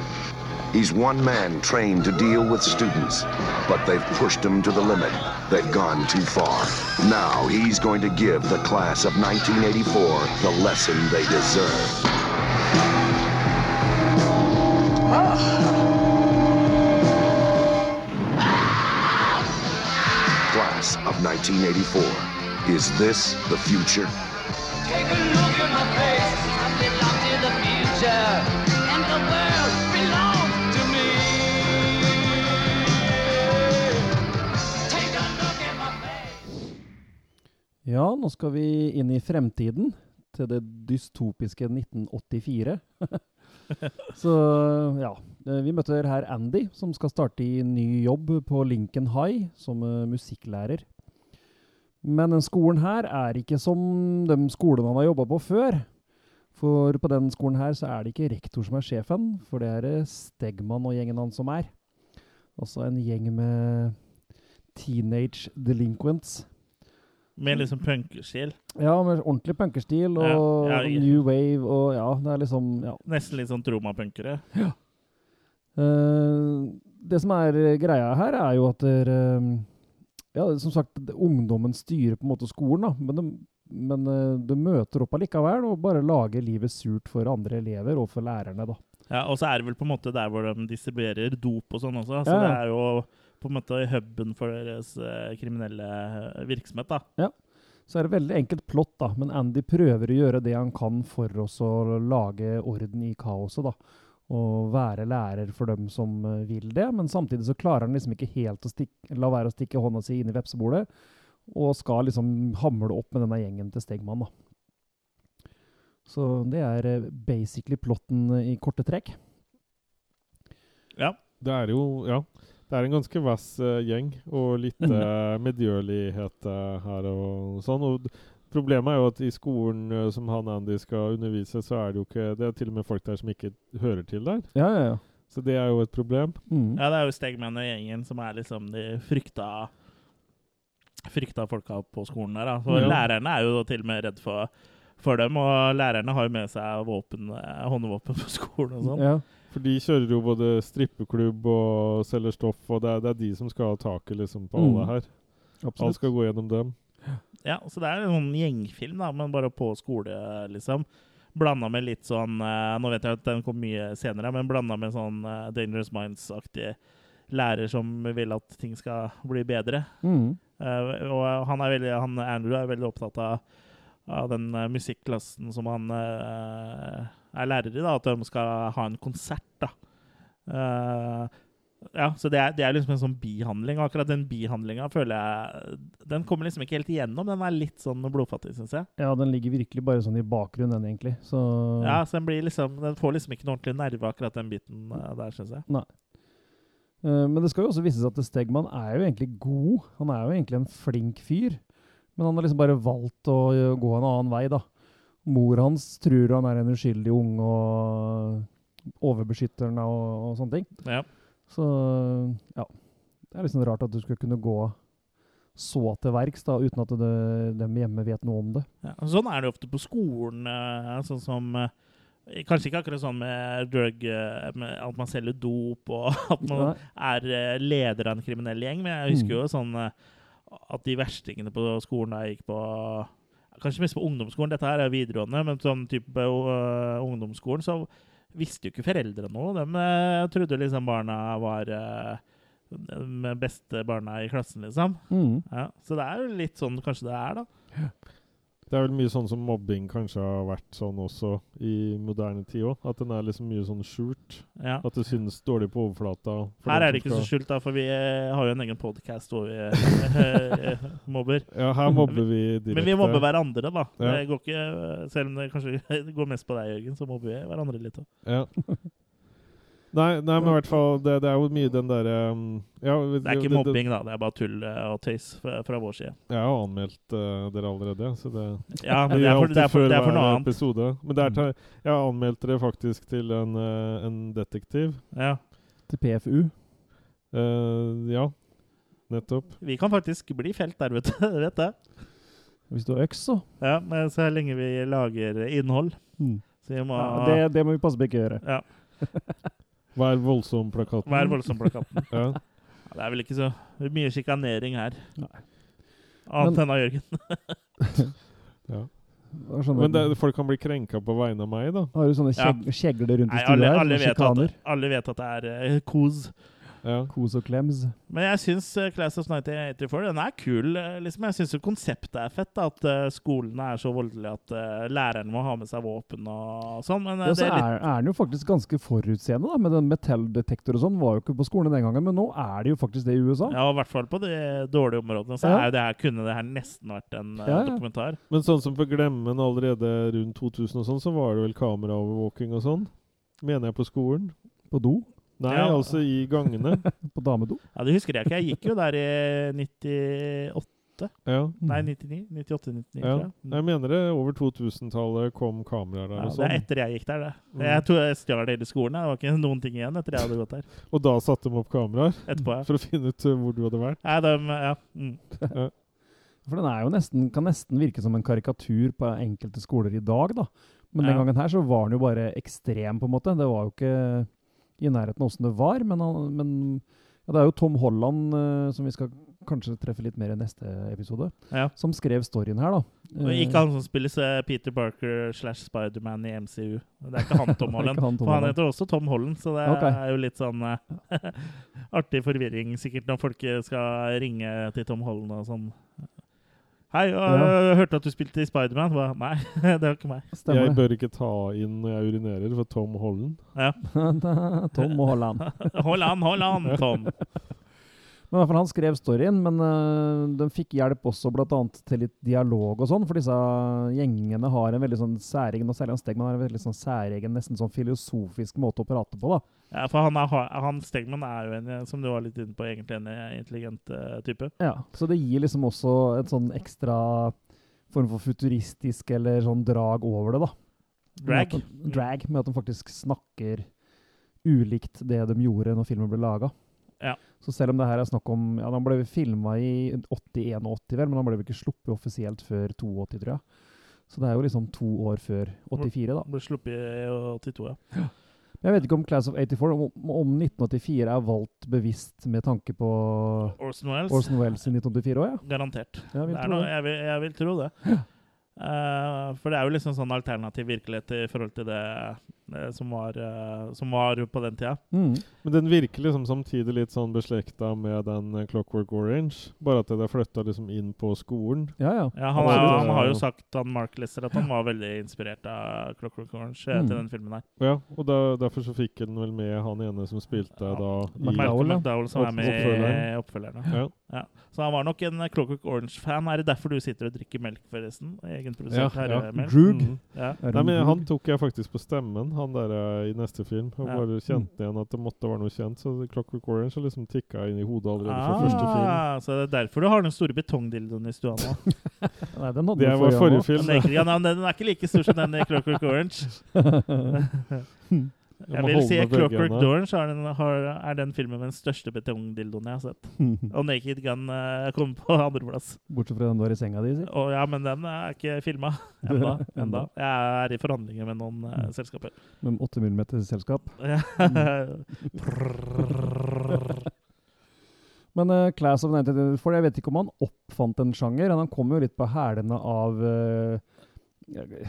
He's one man trained to deal with students, but they've pushed him to the limit. They've gone too far. Now he's going to give the class of 1984 the lesson they deserve. Class of 1984. Is this the future? Ja, nå skal vi inn i fremtiden, til det dystopiske 1984. Så ja, eh, vi møter her Andy, som skal starte i ny jobb på Lincoln High som eh, musikklærer. Men den skolen her er ikke som de skolene han har jobba på før. For på den skolen her så er det ikke rektor som er sjefen, for det er det Stegman og gjengen hans som er. Altså en gjeng med teenage delinquents. Med liksom punkestil. Ja, med ordentlig punkerstil og Ja, ja, ja. new wave og ja, det er liksom ja. Nesten litt sånn tromapunkere. Eh, det som er eh, greia her, er jo at der, uh, Ja, som sagt, ungdommen styrer på en måte skolen, da. Men de, men eh, de møter opp allikevel og bare lager livet surt for andre elever og for lærerne, da. Ja, og så er det vel på en måte der hvor de distribuerer dop og sånn også. Så Ja, ja. det er jo på en måte huben for deres eh, kriminelle eh, virksomhet, da. Så er det veldig enkelt plott, da. Men Andy prøver å gjøre det han kan for oss å lage orden i kaoset, da. Og være lærer for dem som eh, vil det. Men samtidig så klarer han liksom ikke helt å stikke, la være å stikke hånda si inn i vepsebolet. Og skal liksom hamle opp med denne gjengen til Stegmann, da. Så det er basically plotten i korte trekk. Ja. Det er jo Ja. Det er en ganske vass uh, gjeng, og litt uh, medgjørlighet uh, her og sånn. Og problemet er jo at i skolen uh, som han Andy skal undervise, så er det jo ikke Det er til og med folk der som ikke hører til der. Ja, ja, ja. Så det er jo et problem. Mm. Ja, det er jo Stegman og gjengen som er liksom de frykta Frykta folka på skolen der. Da. Så Ja. Lærerne er jo til og med redd for, for dem, og lærerne har jo med seg våpen, eh, håndvåpen på skolen og sånn. ja. For de kjører jo både strippeklubb og selger stoff, og det er, det er de som skal ha taket liksom på Mm. alle her. Alt Absolutt. skal gå gjennom dem. Ja, så det er en sånn gjengfilm, da, men bare på skole, liksom. Blanda med litt sånn eh, Nå vet jeg at den kom mye senere, men blanda med sånn eh, Dangerous Minds-aktig lærer som vil at ting skal bli bedre. Mm. Eh, og han er veldig, han, Andrew er veldig opptatt av, av den musikklassen som han er lærere, da, at de skal ha en konsert. da. Uh, ja, så det er, det er liksom en sånn bihandling. Og akkurat den bihandlinga føler jeg Den kommer liksom ikke helt igjennom. Den er litt sånn blodfattig, syns jeg. Ja, den ligger virkelig bare sånn i bakgrunnen, den, egentlig. Så Ja, så Den blir liksom Den får liksom ikke noe ordentlig nerve, akkurat den biten eh, der, syns jeg. Nei. Men det skal jo også vises at Stegman er jo egentlig god. Han er jo egentlig en flink fyr. Men han har liksom bare valgt å gå en annen vei, da. Mor hans tror han er en uskyldig unge og overbeskytter henne og, og sånne ting. Ja. Så ja. Det er liksom rart at du skal kunne gå så til verks da, uten at det, dem hjemme vet noe om det. Ja, sånn er det ofte på skolen. eh, Sånn som eh, Kanskje ikke akkurat sånn med drug eh, med At man selger dop, og at man Nei. er leder av en kriminell gjeng. Men jeg husker Mm. jo sånn at de verstingene på skolen da jeg gikk på Kanskje mest på ungdomsskolen, dette her er videregående, men sånn type uh, ungdomsskolen, så visste jo ikke foreldre noe. De uh, trodde liksom barna var uh, de beste barna i klassen, liksom. Mm. Ja, så det er jo litt sånn kanskje det er, da. Det er vel mye sånn som mobbing kanskje har vært sånn også i moderne tid òg. At den er liksom mye sånn skjult. Ja. At det synes dårlig på overflata. Her er det ikke så skjult, da, for vi eh, har jo en egen podkast hvor vi eh, mobber. Ja, her mobber vi direkte. Men vi mobber hverandre, da. Ja. Det går ikke, selv om det kanskje går mest på deg, Jørgen, så mobber vi hverandre litt òg. Ja. Nei, nei, men i hvert fall Det, det er jo mye den derre um, ja, Det er ikke mobbing, da. Det er bare tull eh, og tøys fra, fra vår side. Jeg har anmeldt uh, dere allerede, så det Ja, men det er for, det er for, det er for noe annet. Episode. Men det er jeg har anmeldt dere faktisk til en, uh, en detektiv. Ja. Til PFU. Uh, ja, nettopp. Vi kan faktisk bli felt der, vet du. vet det. Hvis du har øks, så. Ja, men så lenge vi lager innhold. Mm. Så vi må Ja, det, det må vi passe på ikke å gjøre. ja, Vær voldsom-plakaten. Vær voldsom-plakaten. Ja. Ja, det er vel ikke så mye sjikanering her. Nei. Annet enn av Jørgen. ja. Sånne- Men det, folk kan bli krenka på vegne av meg, da. Har du sånne Ja. kjeg kjegler rundt i stua alle, her? alle, vet at, alle vet at det er uh, kos. Ja. Kos og klems. Men jeg syns uh, Class of 1984 den er kul. eh, liksom. Jeg syns konseptet er fett. da, At uh, skolene er så voldelige at uh, læreren må ha med seg våpen og sånn. Men eh, Ja, så det er litt er den jo faktisk ganske forutseende, da. Med den metalldetektor og sånn. Var jo ikke på skolen den gangen, men nå er det jo faktisk det i USA. Ja, i hvert fall på de dårlige områdene. Så Ja. er det her, kunne det her nesten vært en eh, Ja, ja. dokumentar. Men sånn som på Glemmen allerede rundt 2000 og sånn, så var det vel kameraovervåking og sånn? Mener jeg på skolen? På do. Nei, Ja. altså i gangene. På damedo. Ja, Det husker jeg ikke. Jeg gikk jo der i 98 Ja. Nei, 99? 98, 99, ja. jeg. Jeg mener det over 2000-tallet kom kameraer der Ja, og det sånn. er etter jeg gikk der, det. Mm. Jeg tror jeg stjal hele skolen. Det var ikke noen ting igjen etter jeg hadde gått der. Og da satte de opp kameraer Etterpå, ja. for å finne ut uh, hvor du hadde vært. Nei, de, ja. Mm. For den er jo nesten, kan nesten virke som en karikatur på enkelte skoler i dag, da. Men den gangen her så var den jo bare ekstrem, på en måte. Det var jo ikke i nærheten av åssen det var, men, han, men ja, det er jo Tom Holland, uh, som vi skal kanskje treffe litt mer i neste episode, Ja. som skrev storyen her, da. Og Eh, ikke han som spiller Peter Parker slash Spiderman i MCU. Det er ikke han Tom Holland. han Tom For han heter også Tom Holland, så det okay. er jo litt sånn eh, artig forvirring sikkert når folk skal ringe til Tom Holland og sånn. Hei, jeg Ja. hørte at du spilte i Spiderman. Nei, det var ikke meg. Stemmer Jeg bør ikke ta inn når jeg urinerer for Tom Holland. Ja. Tom og Holland. Holland, Holland, Tom! Men i hvert fall Han skrev storyen, men uh, de fikk hjelp også blant annet til litt dialog og sånn, for disse gjengene har en veldig sånn særegen og særlig han Stegman har en veldig sånn særegen, nesten sånn filosofisk måte å prate på. da. Ja, for han, er, han Stegman er jo en, eh, som du var litt inne på, egentlig en eh, intelligent uh, type. Ja, Så det gir liksom også et sånn ekstra form for futuristisk eller sånn drag over det, da. Drag. Med de- drag, med at de faktisk snakker ulikt det de gjorde når filmen ble laga. Ja. Så selv om det her er snakk om Ja, den ble filma i 81 80, vel, men den ble vel ikke sluppet offisielt før 82, tror jeg. Så det er jo liksom to år før 84, da. Ble sluppet i 82, ja. Men jeg vet ikke om Class of 84, om, om 1984 er valgt bevisst med tanke på Orson Welles. Orson Welles i 1984 òg, ja. Garantert. Jeg vil noe, det. jeg, vil, jeg vil tro det. Eh, for det er jo liksom sånn alternativ virkelighet i forhold til det som, var, eh, som var på den tida. Mm. Men den virker liksom samtidig litt sånn beslekta med den eh, Clockwork Orange. Bare at det er flytta liksom inn på skolen. Ja, ja. Ja, han, er, han har jo sagt, han Mark Lesser, at han var veldig inspirert av Clockwork Orange eh, Mm. til den filmen her. Ja, og da, derfor så fikk den vel med han ene som spilte Ja. da i McDowell, Malcolm. McDowell som er med i Oppfølgeren. oppfølgerne. Ja. Så han var nok en eh, Clockwork Orange-fan. Er det derfor du sitter og drikker melk, forresten? Egenprodusert Ja, ja. herremelk? Drug. Mm. Ja. Nei, men Han tok jeg faktisk på stemmen, han der eh, i neste film. Jeg Ja. bare kjente igjen at det måtte være noe kjent. Så Clockwork Orange har liksom tikka inn i hodet allerede fra første film. Ah, så det er derfor du har den store betongdildoen i stua nå. Nei, den hadde Det var forrige film. Den er, ikke, ja, den er ikke like stor som den i Clockwork Orange. Jeg vil si Clockwork Dorn Orange er den, har, er den filmen med den største betongdildoen jeg har sett. Og Naked Gun uh, kommer på andreplass. Bortsett fra den du har i senga di. Og ja, men den er ikke filma enda, enda. Jeg er i forhandlinger med noen eh, Mm. selskaper. Med 8 mm selskap. Men uh, Class of 1984, jeg vet ikke om han oppfant en sjanger. Han kom jo litt på hælene av eh,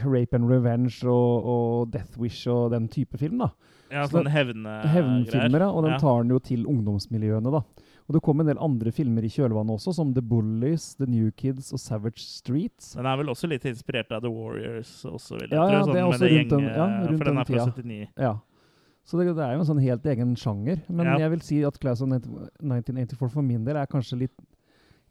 Rape and Revenge og, og Death Wish og den type film. da. ja, sånn hevne Hevnfilmer, ja. Og den tar den jo til ungdomsmiljøene, da. Og det kom en del andre filmer i kjølvannet også, som The Bullies, The New Kids og Savage Streets. Den er vel også litt inspirert av The Warriors også, vil jeg Ja, tro. ja, sånn det er også det rundt den- gjenge- ja, rundt For den den er fra tida. 79. Ja. Så det, det er jo en sånn helt egen sjanger. Men Ja. jeg vil si at Class of 1984 for min del er kanskje litt,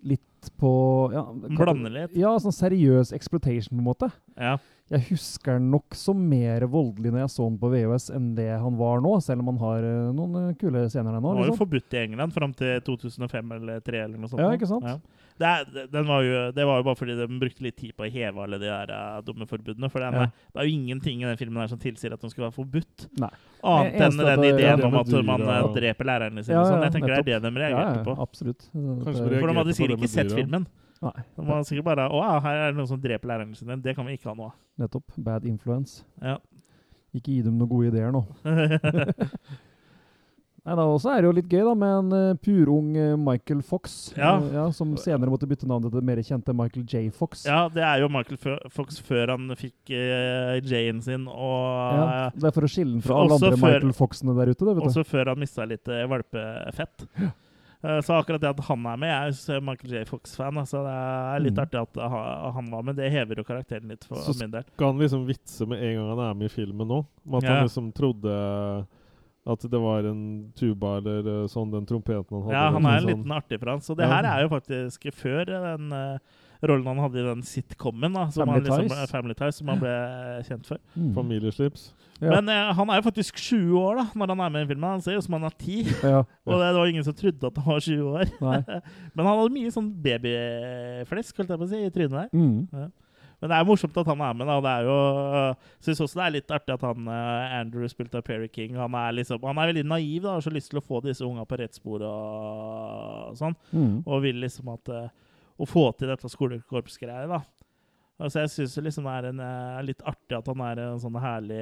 litt på ja, Blander litt. Ja, sånn seriøs exploitation, på en måte. Ja. Jeg husker den nok som mer voldelig når jeg så den på VHS enn det han var nå, selv om han har eh, noen eh, kule scener der nå. Den var jo Liksom. forbudt i England fram til 2005 eller 2003 eller noe sånt. Ja, ikke sant? Det, er, den var jo, det var jo bare fordi de brukte litt tid på å heve alle de der uh, dumme forbudene. For den Ja. det er jo ingenting i den filmen der som tilsier at den skal være forbudt. Nei. Annet enn den det- ideen ja, om at dyr, man og- dreper lærerne sine. Ja, sånn. ja, Jeg tenker det er det de Ja, reagerte ja, på. absolutt. Det- For de hadde sikkert ikke sett filmen. Nei, Det var sikkert bare Å her er det noen som dreper lærerne sine. Det kan vi ikke ha nå. nettopp. Bad influence. Ja. Ikke gi dem noen gode ideer nå. Nei, da også er det jo litt gøy da, med en uh, purung eh, Michael Fox, Ja. eh, ja, som senere måtte bytte navn til det mer kjente Michael J. Fox. ja, det er jo Michael Fo- Fox før han fikk uh, J-en sin, og Ja, det er for å skille den fra alle andre før- Michael Foxene der ute. Det, vet du. Også før han mista litt uh, valpefett. Eh, Så akkurat det at han er med Jeg er jo Michael J. Fox-fan. så det er litt Mm. artig at han var med. Det hever jo karakteren litt for Så min del. Så Skal han liksom vitse med en gang han er med i filmen nå? Om at Ja. han liksom trodde at det var en tuba eller eh, sånn, den trompeten han hadde. Ja, han er en sånn. liten artig Frans. Og det Ja. her er jo faktisk før den uh, rollen han hadde i den sitcomen, da, som Family han liksom, Ties. Family Ties, som han ble kjent for. Mm. Familieslips. Ja. Men eh, han er jo faktisk 20 år da, når han er med i filmen. Han ser jo som han er 10. Ja, Og det var ingen som trodde at han var 20 år. Men han hadde mye sånn babyflesk holdt jeg på å si, i trynet der. Mm. Men det er jo morsomt at han er med. da, og det er jo, uh, synes også det er litt artig at han, uh, Andrew spilte av Perry King. Han er liksom, han er veldig naiv da, og har så lyst til å få disse unga på rett spor og sånn. Mm. Og vil liksom at uh, Å få til dette skolekorpsgreiet, da. Altså Jeg syns liksom det er en, øh, litt artig at han er en sånn herlig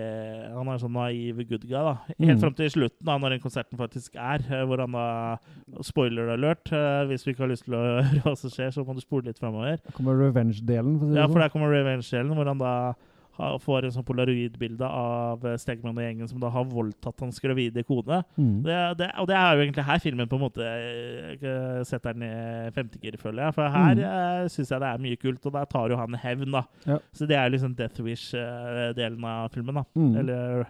Han er en sånn naiv good guy. da Helt Mm. fram til slutten, da når den konserten faktisk er. øh, Hvor han da Spoiler alert. øh, Hvis du ikke har lyst til å høre hva som skjer, så må du spole litt framover. Kommer revenge-delen. Ja, sånn. for der kommer Revenge-delen, hvor han da får en sånn polaroid-bilde av eh, Stegman og gjengen som da har voldtatt hans gravide kone. Mm. Det, det, og det er jo egentlig her filmen på en måte eh, setter den i femtegir, føler jeg. For her Mm. mm. syns jeg det er mye kult, og der tar jo han hevn, da. Ja. Så det er liksom Death Wish-delen av filmen, da. Mm. Eller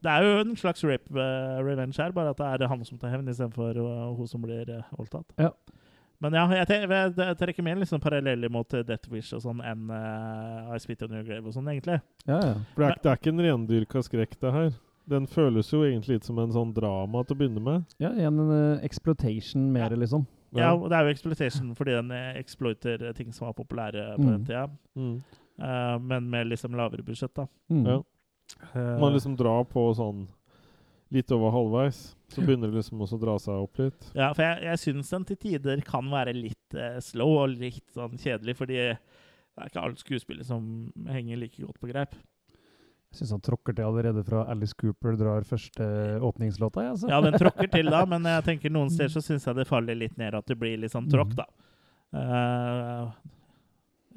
Det er jo en slags rape eh, revenge her, bare at det er han som tar hevn istedenfor uh, hun som blir uh, voldtatt. Ja. Men ja, jeg, tenker, jeg, trekker mer liksom paralleller mot uh, Death Wish og sånn enn uh, I Spit on Your Grave og sånn, egentlig. Ja, ja. For det er, det er ikke en rendyrka skrekk, det her. Den føles jo egentlig litt som en sånn drama til å begynne med. ja en uh, exploitation mer, liksom. Ja, og det er jo exploitation fordi den eh, exploiter eh, ting som var populære på Mm. den tida. Mm. Uh, men med liksom lavere budsjett, da. Mm. Ja. Eh, Man liksom drar på sånn litt over halvveis. Så begynner det liksom også å dra seg opp litt. Ja, for jeg, jeg syns den til tider kan være litt uh, slow og litt sånn kjedelig, fordi det er ikke alle skuespillere som henger like godt på greip. Jeg syns han tråkker til allerede fra Alice Cooper drar første åpningslåta. Altså. Ja, den tråkker til da, men jeg tenker noen steder så syns jeg det faller litt ned, at det blir litt sånn tråkk, da. Uh,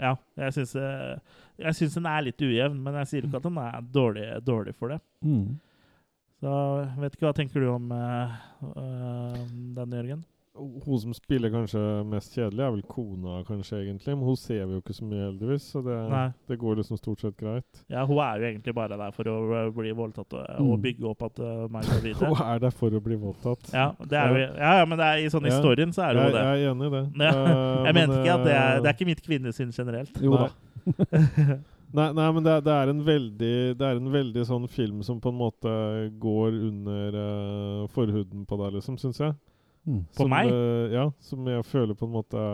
ja, jeg syns eh, Jeg syns den er litt ujevn, men jeg sier ikke at den er dårlig, dårlig for det. Mm. Så vet ikke hva tenker du om uh, uh, den, Jørgen? Hun som spiller kanskje mest kjedelig, er vel kona, kanskje, egentlig. Men hun ser vi jo ikke så mye, heldigvis. Så det, det går liksom stort sett greit. Ja, hun er jo egentlig bare der for å eh, bli voldtatt og, og Mm. bygge opp at uh, meg går Hun er der for å bli voldtatt. Ja, det er jo, ja, ja, men det er, i sånn Ja. historien så er hun det. jeg er enig i det. Ja, Jeg men, mente ikke at det er, det er ikke mitt kvinnesyn generelt. Jo da. Nei, nei, men det, det er en veldig Det er en veldig sånn film som på en måte går under uh, forhuden på deg, liksom, syns jeg. Mm. På som, meg? Uh, ja, som jeg føler på en måte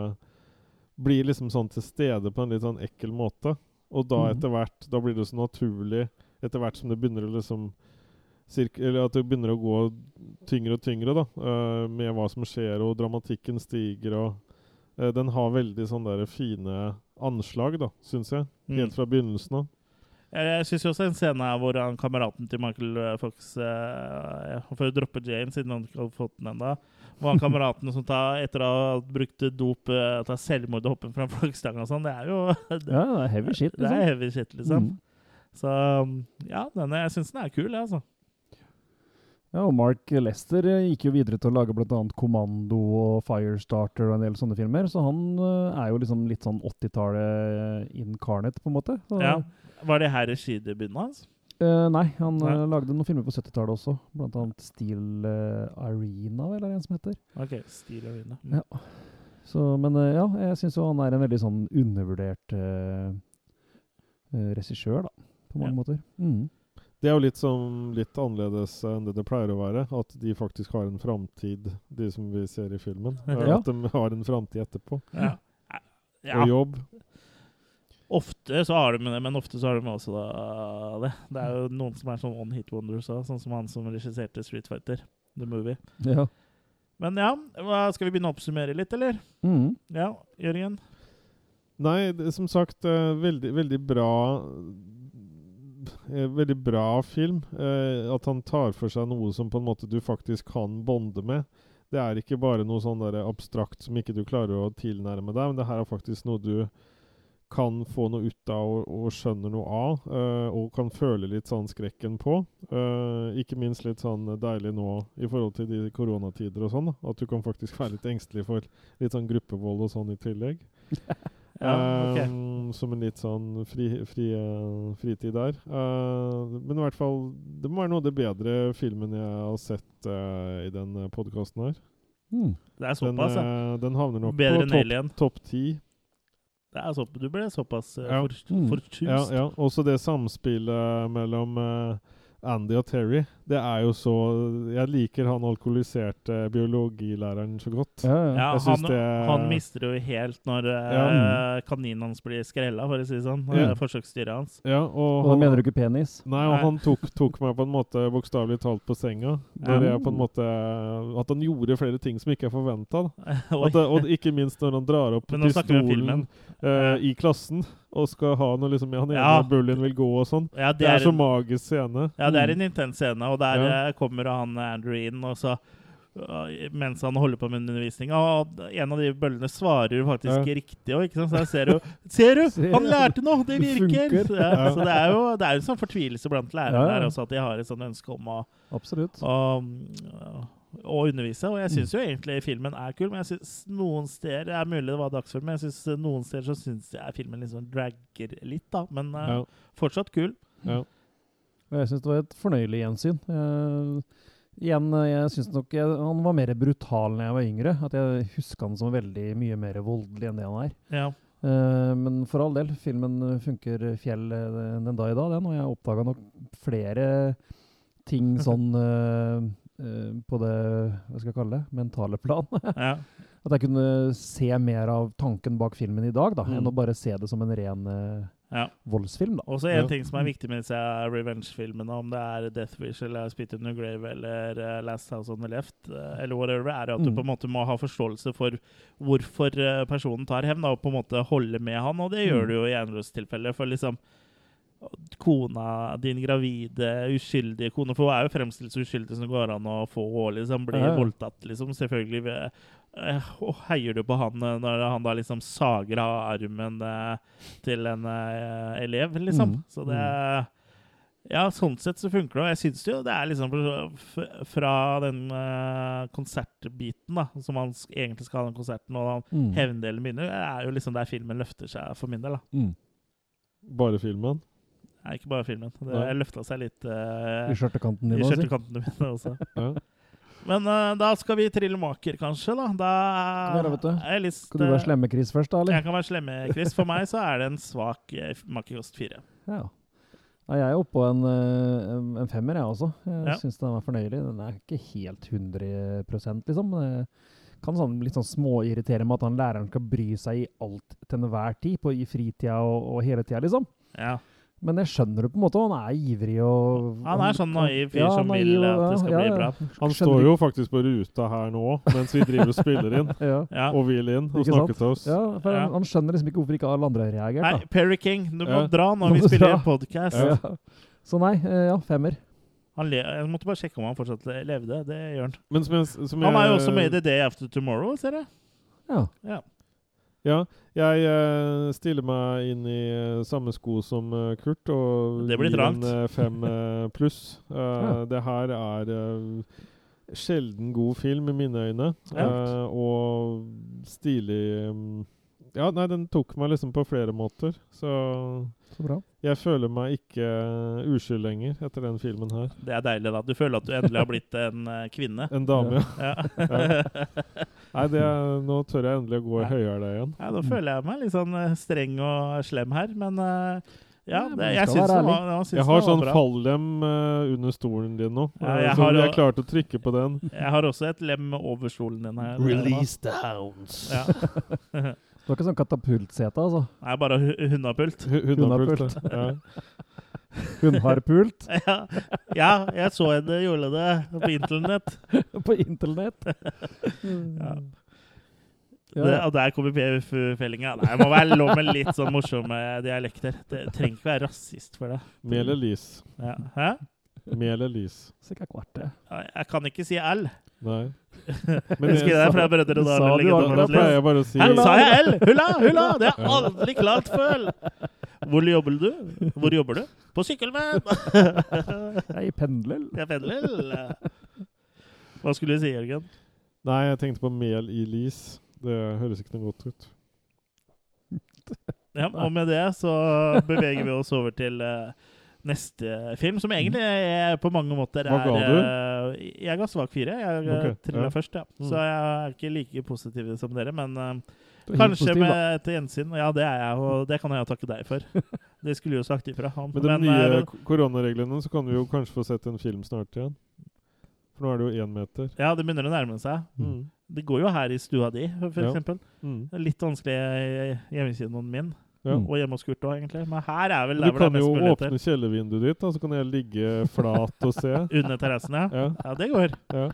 blir liksom sånn til stede på en litt sånn ekkel måte. Og da mm. etter hvert Da blir det så naturlig etter hvert som det begynner å liksom Eller at det begynner å gå tyngre og tyngre, da, Uh, med hva som skjer, og dramatikken stiger, og uh, Den har veldig sånne der fine anslag, da, syns jeg. Mm. Helt fra begynnelsen av. Jeg, syns også en scene her hvor han, kameraten til Michael eh, Fox eh, ja, For å droppe Jane, siden han ikke har fått den ennå. Hvor han kameraten som tar, etter å ha brukt dop, uh, tar selvmord og hopper fra flaggstanga og sånn, det er jo det, Ja, det er heavy shit, det er liksom. heavy shit, liksom. Mm. Så ja, denne, jeg syns den er kul, jeg, altså. Ja, og Mark Lester eh, gikk jo videre til å lage bl.a. Kommando og Firestarter og en del sånne filmer, så han eh, er jo liksom litt sånn 80-tallet incarnate, på en måte. Så, Ja. Var det her regidebuten hans? Uh, nei, han Nei. lagde noen filmer på 70-tallet også, blant annet Steel uh, Arena, er det en som heter. OK, Steel Arena. Mm. Ja. Så, men ja, jeg syns jo han er en veldig sånn undervurdert regissør, da, på mange Ja. måter. Mm. Det er jo litt, som, litt annerledes enn det det pleier å være. At de faktisk har en framtid, de som vi ser i filmen. Ja. At de har en framtid etterpå. Ja. Ja. Og jobb. Ofte så har de det, men ofte så har de også da, det. Det er jo noen som er sånn one hit wonders òg, sånn som han som regisserte Street Fighter, The Movie. Ja. Men ja, hva, skal vi begynne å oppsummere litt, eller? Mm. Ja, Jørgen? Nei, det, som sagt, eh, veldig, veldig bra eh, Veldig bra film. Eh, at han tar for seg noe som på en måte du faktisk kan bonde med. Det er ikke bare noe sånn der abstrakt som ikke du klarer å tilnærme deg, men det her er faktisk noe du kan få noe ut av og, og skjønner noe av, eh, og kan føle litt sånn skrekken på. Eh, ikke minst litt sånn deilig nå i forhold til de koronatider og sånn, at du kan faktisk være litt engstelig for litt sånn gruppevold og sånn i tillegg. Ja, ok. Eh, som en litt sånn fri, fri, eh, fritid der. Uh, men i hvert fall Det må være noe av det bedre filmen jeg har sett uh, i den podkasten her. Mm. Det er Den, såpass, ja. eh, den havner nok Bedre på topp topp ti. Det er såpass. Du ble såpass uh, Ja. for, Mm. Ja, ja. Også det samspillet mellom eh, Andy og Terry. Det er jo så Jeg liker han alkoholiserte biologilæreren så godt. Ja, ja. Ja, han, det- han mister jo helt når uh, Ja. kaninen hans blir skrella, for å si det sånn. Ja. eh, Forsøksdyret hans. Ja, og Og da han, mener du ikke penis? Nei, og Nei. han tok, tok meg på en måte bokstavelig talt på senga. Når Ja. jeg på en måte At han gjorde flere ting som ikke er forventa. Og ikke minst når han drar opp pistolen filmen. eh, i klassen og skal ha noe liksom Han ene Ja. bullien vil gå og sånn. ja, Det er så en- magisk scene. Ja, det er en intens scene, og der Ja. eh, kommer han Andrew inn, og så øh, mens han holder på med undervisninga, og en av de bøllene svarer faktisk Ja. riktig òg, ikke sant? Så jeg ser jo Ser du! Han lærte noe! Det Det virker! funker. Ja, Ja. så det er jo det er en sånn fortvilelse blant lærerne Ja, ja. også, at de har et sånt ønske om å, Absolutt. å, å undervise. Og jeg syns jo egentlig filmen er kul, men jeg syns noen steder Det er mulig det var dagsfilm, men jeg synes noen steder så syns jeg filmen liksom dragger litt, da. Men uh, Ja. fortsatt kul. Ja. Og jeg syns det var et fornøyelig gjensyn. Uh, igjen, jeg syns nok jeg, han var mer brutal når jeg var yngre. At jeg husker han som veldig mye mer voldelig enn det han er. Ja. Uh, men for all del, filmen funker fjell den dag i dag, den. Og jeg oppdaga nok flere ting sånn eh, på det hva skal jeg kalle det, mentale plan. ja. At jeg kunne se mer av tanken bak filmen i dag, da, Mm. enn å bare se det som en ren uh, ja. voldsfilm. da. Også en Ja. ting som er viktig med disse revenge-filmene, om det er Death Wish eller Spit in the Grave eller uh, Last House on the Left, uh, eller whatever, er at du Mm. på en måte må ha forståelse for hvorfor eh, personen tar hevn, og på en måte holde med han, og det gjør Mm. du jo i Enros tilfelle. For liksom Kona, din gravide, uskyldige kone For hun er jo fremstilt så uskyldig som det går an å få, og liksom blir Ja, ja. voldtatt, liksom. Selvfølgelig ved, eh, og heier du på han eh, når han da liksom sager av armen eh, til en eh, elev, liksom. Mm. Så det Ja, sånn sett så funker det. Og jeg syns jo det er liksom Fra den eh, konsertbiten, da, som han egentlig skal ha den konserten, og Mm. hevndelen begynner, er jo liksom der filmen løfter seg, for min del. da. Mm. Bare filmen? Nei, ikke bare filmen. Det Nei. løfta seg litt uh, I skjørtekanten i din også, si. skjørtekantene mine også. Ja. Men uh, da skal vi trille maker, kanskje. Da Da Kan vi vet du. er jeg lyst kan du være eh, slemme-Chris først, da? eller? Jeg kan være slemme, Chris. For meg så er det en svak uh, makekost fire. Ja. Ja, jeg er oppe på en, uh, en- femmer, jeg også. Jeg Ja. syns den var fornøyelig. Den er ikke helt 100 liksom. Det kan sånn, litt sånn småirritere meg at han læreren skal bry seg i alt til enhver tid, på, i fritida og, og hele tida, liksom. Ja. Men jeg skjønner det på en måte. Han er ivrig og Han er sånn naiv fyr Ja, som naiv vil at det skal ja, bli ja. bra. Han står jo faktisk på ruta her nå, mens vi driver og spiller inn. Ja. Ja. Og vil inn og Ikke snakker sant? til oss. ja, for Ja. Han, han skjønner liksom ikke hvorfor ikke alle andre har reagert. Nei. Perry King, du må Ja. dra når vi spiller podkast. Ja. Så nei, eh, ja, femmer. Han le jeg måtte bare sjekke om han fortsatt levde. Det gjør han. Men som jeg, som Han er jo også med i The Day After Tomorrow, ser jeg. Ja. Ja. Jeg uh, stiller meg inn i uh, samme sko som uh, Kurt og Det blir gir trangt. en eh, fem pluss. Ja. Det her er sjelden god film i mine øyne, eh, og stilig mm, Ja, nei, den tok meg liksom på flere måter, så Så bra. jeg føler meg ikke eh, uskyld lenger etter den filmen her. Det er deilig, da. Du føler at du endelig har blitt en eh, kvinne. En dame, ja. Ja. Nei, det er, nå tør jeg endelig å gå i Ja. høyhæla igjen. ja, nå føler jeg meg litt sånn eh, streng og slem her, men ja, Ja, det, jeg syns det var, jeg syns Jeg har det var sånn fallem uh, under stolen din nå, Ja, jeg så har jeg klarte å trykke på den. Jeg har også et lem over stolen din her. Release the hounds. Ja. Det var ikke sånn katapultsete, altså. Nei, bare hu- hundapult. Hundapult. Ja. Hundharpult Ja. ja, jeg så henne gjorde det på internett. på internett. Ja. Ja. Det, og der kommer PFU-fellinga. Det må være lov med litt sånn morsomme dialekter. Det trenger ikke være rasist for det. Mel eller lys. Ja. Hæ? Mel eller lys. Jeg kan ikke si L. Nei. Men Husker du det fra Brødre sa Dal? du Da pleier jeg bare å si Her sa jeg L! Hulla, hulla! Det har jeg aldri klart før! Hvor jobber du? Hvor jobber du? På Sykkelmenn! Jeg pendler. Jeg pendler. Hva skulle du si, Jørgen? Nei, jeg tenkte på mel i lis. Det høres ikke noe godt ut. Ja, og med det så beveger vi oss over til eh, neste film, som egentlig er, på mange måter er Hva ga du? eh, jeg ga svak fire. Jeg Ok, okay, trilla ja. først, ja. Mm. Så jeg er ikke like positiv som dere, men eh, kanskje positiv, med et gjensyn. Ja, det er jeg, og det kan jeg takke deg for. Det skulle jo sagt ifra. Med de Men, nye eh, koronareglene så kan vi jo kanskje få sett en film snart igjen. For nå er det jo én meter. ja, det begynner å nærme seg. Mm. Det går jo her i stua di, for Ja. Mm. Litt vanskelig i hjemmekinoen min, Ja. Mm. og hjemme hos Kurt òg, egentlig. Men her er vel Du der hvor det er kan jo åpne kjellervinduet ditt, da, så kan jeg ligge flat og se. Under terrassen, ja. Ja, Ja, det går. ja.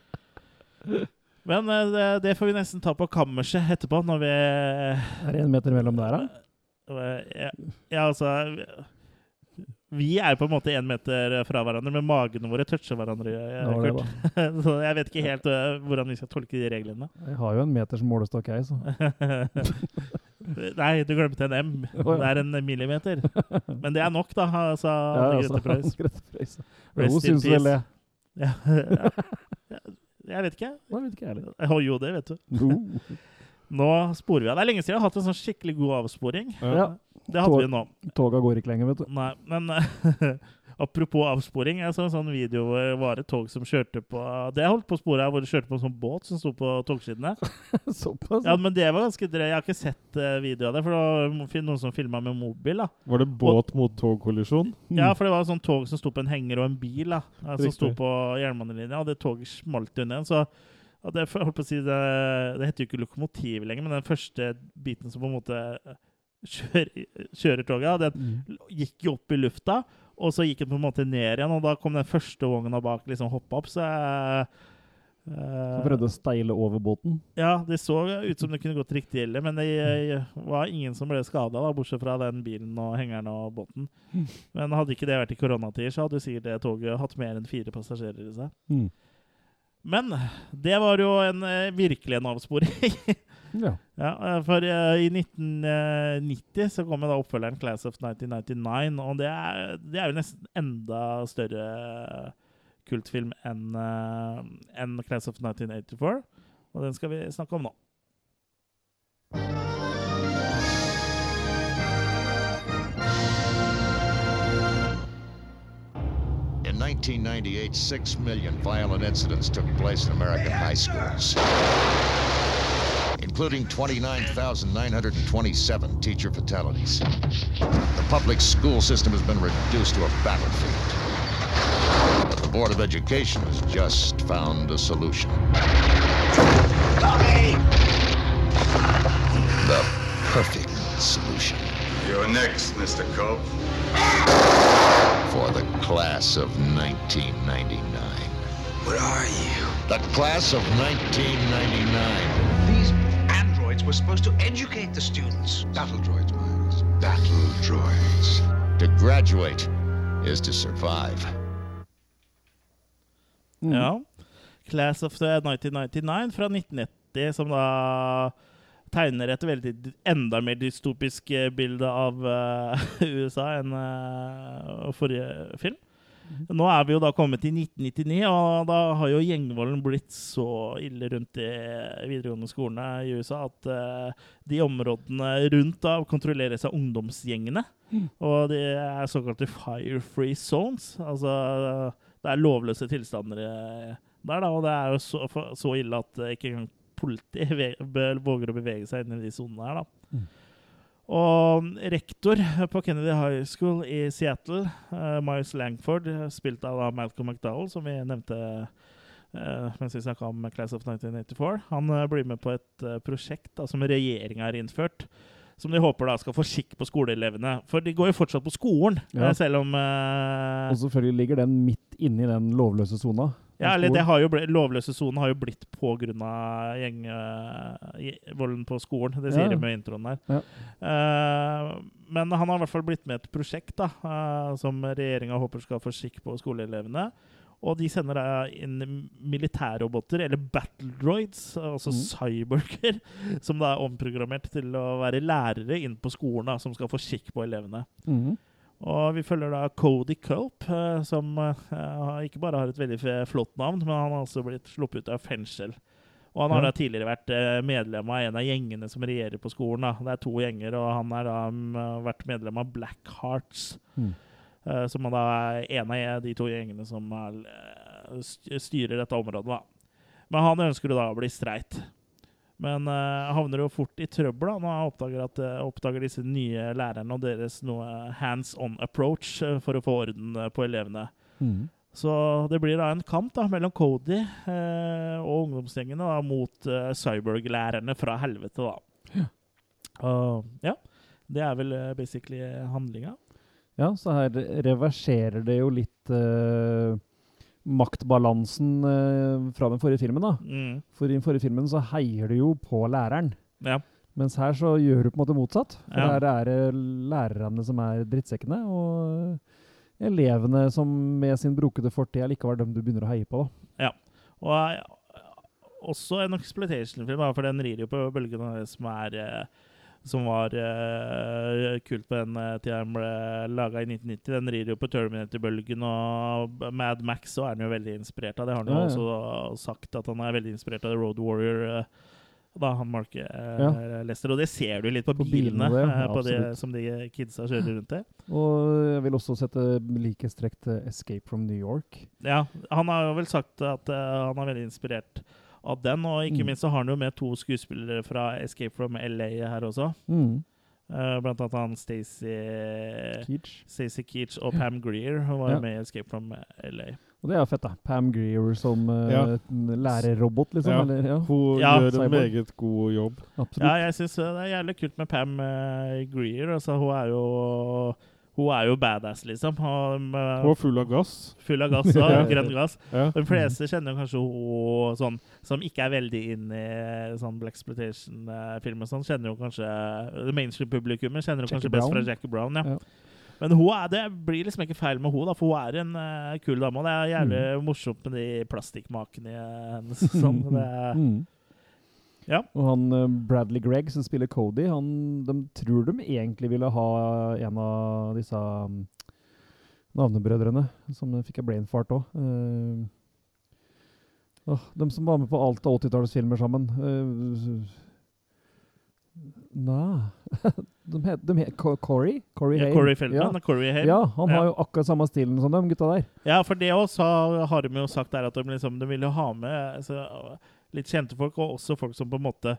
Men eh, det, det får vi nesten ta på kammerset etterpå, når vi Er det en meter mellom der, da? eh, Ja, ja altså Vi er på en måte én meter fra hverandre, men magene våre toucher hverandre. eh, da. Så jeg vet ikke helt eh, hvordan vi skal tolke de reglene. Jeg har jo en meters målestokk, jeg, så. Nei, du glemte en M. Det er en millimeter. Men det er nok, da, sa Ja, altså, Preus. Grete Preus. Hun in syns vel det. Ja. Ja. Jeg vet ikke. Nei, vet ikke jeg heller. Jo, det vet du. No. Nå sporer vi av. Det er lenge siden jeg har hatt en sånn skikkelig god avsporing. Ja. Det hadde Tog- vi nå. Toga går ikke lenger, vet du. Nei, men Apropos avsporing, jeg så en sånn video hvor det var et tog som kjørte på Det holdt på sporet her, hvor det kjørte på en sånn båt som sto på togskinnene. Såpass. Ja, men det var ganske drøy. Jeg har ikke sett eh, video av det, for det var noen som filma med mobil. da. Var det båt mot togkollisjon? Ja, for det var et sånt tog som sto på en henger og en bil, da, som sto på jernbanelinja, og det toget smalt under en. Så det, holdt på å si, det, det heter jo ikke lokomotiv lenger, men den første biten som på en måte kjører, kjører toget, den Mm. gikk jo opp i lufta, og så gikk den på en måte ned igjen, og da kom den første vogna bak liksom hoppa opp, så jeg uh, prøvde å steile over båten. Ja, det så ut som det kunne gått riktig ille, men det var ingen som ble skada, bortsett fra den bilen og hengeren og båten. Men hadde ikke det vært i koronatider, så hadde sikkert det toget hatt mer enn fire passasjerer i seg. Mm. Men det var jo en, eh, virkelig en avsporing. Ja. ja, eh, for uh, i 1990 så kom da oppfølgeren Class of 1999, og det er, det er jo nesten enda større kultfilm enn uh, en Class of 1984. Og den skal vi snakke om nå. In 1998, six million violent incidents took place in American high schools, including 29,927 teacher fatalities. The public school system has been reduced to a battlefield. But the Board of Education has just found a solution. The perfect solution You're next, Mr. Cope. for the class of 1999. What are you? The class of 1999. These were supposed to educate the students. Battle droids, Miles. Battle droids. To graduate is to survive. Ja. Class of the 1999 fra 1990, som da tegner et veldig enda mer dystopisk eh, bilde av uh, USA enn uh, forrige film. Nå er vi jo da kommet til 1999, og da har jo gjengvolden blitt så ille rundt de videregående skolene i USA at uh, de områdene rundt da kontrolleres av ungdomsgjengene. Og de er såkalte fire free zones. Altså det er lovløse tilstander eh, der, da, og det er jo så, så ille at ikke engang politi våger å bevege seg inn i de sonene her, da. Og rektor på Kennedy High School i Seattle, uh, Miles Langford, spilt av Malcolm McDowell, som vi nevnte uh, mens vi snakka om Class of 1984, han uh, blir med på et prosjekt da, som regjeringa har innført. Som de håper da skal få skikk på skoleelevene. For de går jo fortsatt på skolen, Ja. selv om Og selvfølgelig ligger den midt inni den lovløse sona. Ja, eller det har jo blitt, Lovløse sonen har jo blitt av gjengvolden på skolen. Det sier Ja. de med introen der. Ja. Uh, men han har i hvert fall blitt med et prosjekt da, uh, som regjeringa håper skal få skikk på skoleelevene. Og de sender da inn militærroboter, eller battle droids, altså cyborger, som da er omprogrammert til å være lærere inn på skolen, da, som skal få skikk på elevene. Mhm. Og vi følger da Cody Culp, eh, som eh, ikke bare har et veldig flott navn, men han har også blitt sluppet ut av fengsel. Og han har da tidligere vært eh, medlem av en av gjengene som regjerer på skolen. da. Det er to gjenger, og han har da mm, vært medlem av Black Hearts. Mm. Som da er en av de to gjengene som st- styrer dette området. da. Men han ønsker da å bli streit. Men uh, havner jo fort i trøbbel da, når jeg oppdager, at, uh, oppdager disse nye lærerne og deres noe hands on approach uh, for å få orden på elevene. Mm. Så det blir da en kamp da, mellom Cody og ungdomsgjengene da, mot cyborg-lærerne fra helvete. da. Og ja, det er vel basically handlinga. Ja, så her reverserer det jo litt eh, maktbalansen eh, fra den forrige filmen. da. Mm. For i den forrige filmen så heier du jo på læreren. Ja. Mens her så gjør du på en måte motsatt. For Ja. her er det lærerne som er drittsekkene, og elevene som med sin brokete fortid likevel dem du begynner å heie på. da. Ja, Og eh, også en exploitation-film, for den rir jo på bølgen av det som er eh, som var uh, kult på den uh, tida den ble laga i 1990. Den rir jo på Terminator-bølgen, og Mad Max så er den jo veldig inspirert av. Det har han jo Ja, ja. også sagt, at han er veldig inspirert av The Road Warrior. Uh, Da han Mark eh, Ja. Lester. Og det ser du litt på, På bilene, bilene, eh, på det, som de kidsa kjører rundt i. Og jeg vil også sette likhetstrekk til 'Escape from New York'. Ja, han har jo vel sagt at eh, han er veldig inspirert av den, og ikke Mm. minst så har han jo med to skuespillere fra Escape from LA her også. Mm. Uh, blant annet han Stacey Keach. Og Pam Greer hun var Ja. jo med i Escape from LA. Og det er fett, da. Pam Greer som uh, Ja. lærerrobot, liksom. Ja. Eller, ja. Hun Ja, gjør en cyborg. meget god jobb. Absolutt. Ja, jeg syns det er jævlig kult med Pam uh, Greer. Altså, hun er jo Hun er jo badass, liksom. Og, eh, Hun er full av gass. full av gass og grønn gass. Ja. De fleste kjenner kanskje hun sånn som ikke er veldig inn i sånn Black Exploitation-film og sånn, kjenner jo kanskje mainstream-publikummet kjenner hun kanskje kanskje best fra Jackie Brown, ja. Ja. Men hun er, det blir liksom ikke feil med hun da, for hun er en uh, kul dame. Og det er jævlig morsomt med de plastikkmakene hennes. Sånn. Det er, Mm. Ja. Og han eh, Bradley Gregg som spiller Cody, han, de tror de egentlig ville ha en av disse um, navnebrødrene, som fikk en brain fart òg. de som var med på alt av 80-tallsfilmer sammen. Uh, Nei De het, de het Co- Corey? Corey ja. Corey Feldman. Ja. Corey Hale. ja, han Ja. har jo akkurat samme stilen som de gutta der. Ja, for det også har de jo sagt der at de, liksom, de ville ha med altså, litt kjente folk, og også folk som på en måte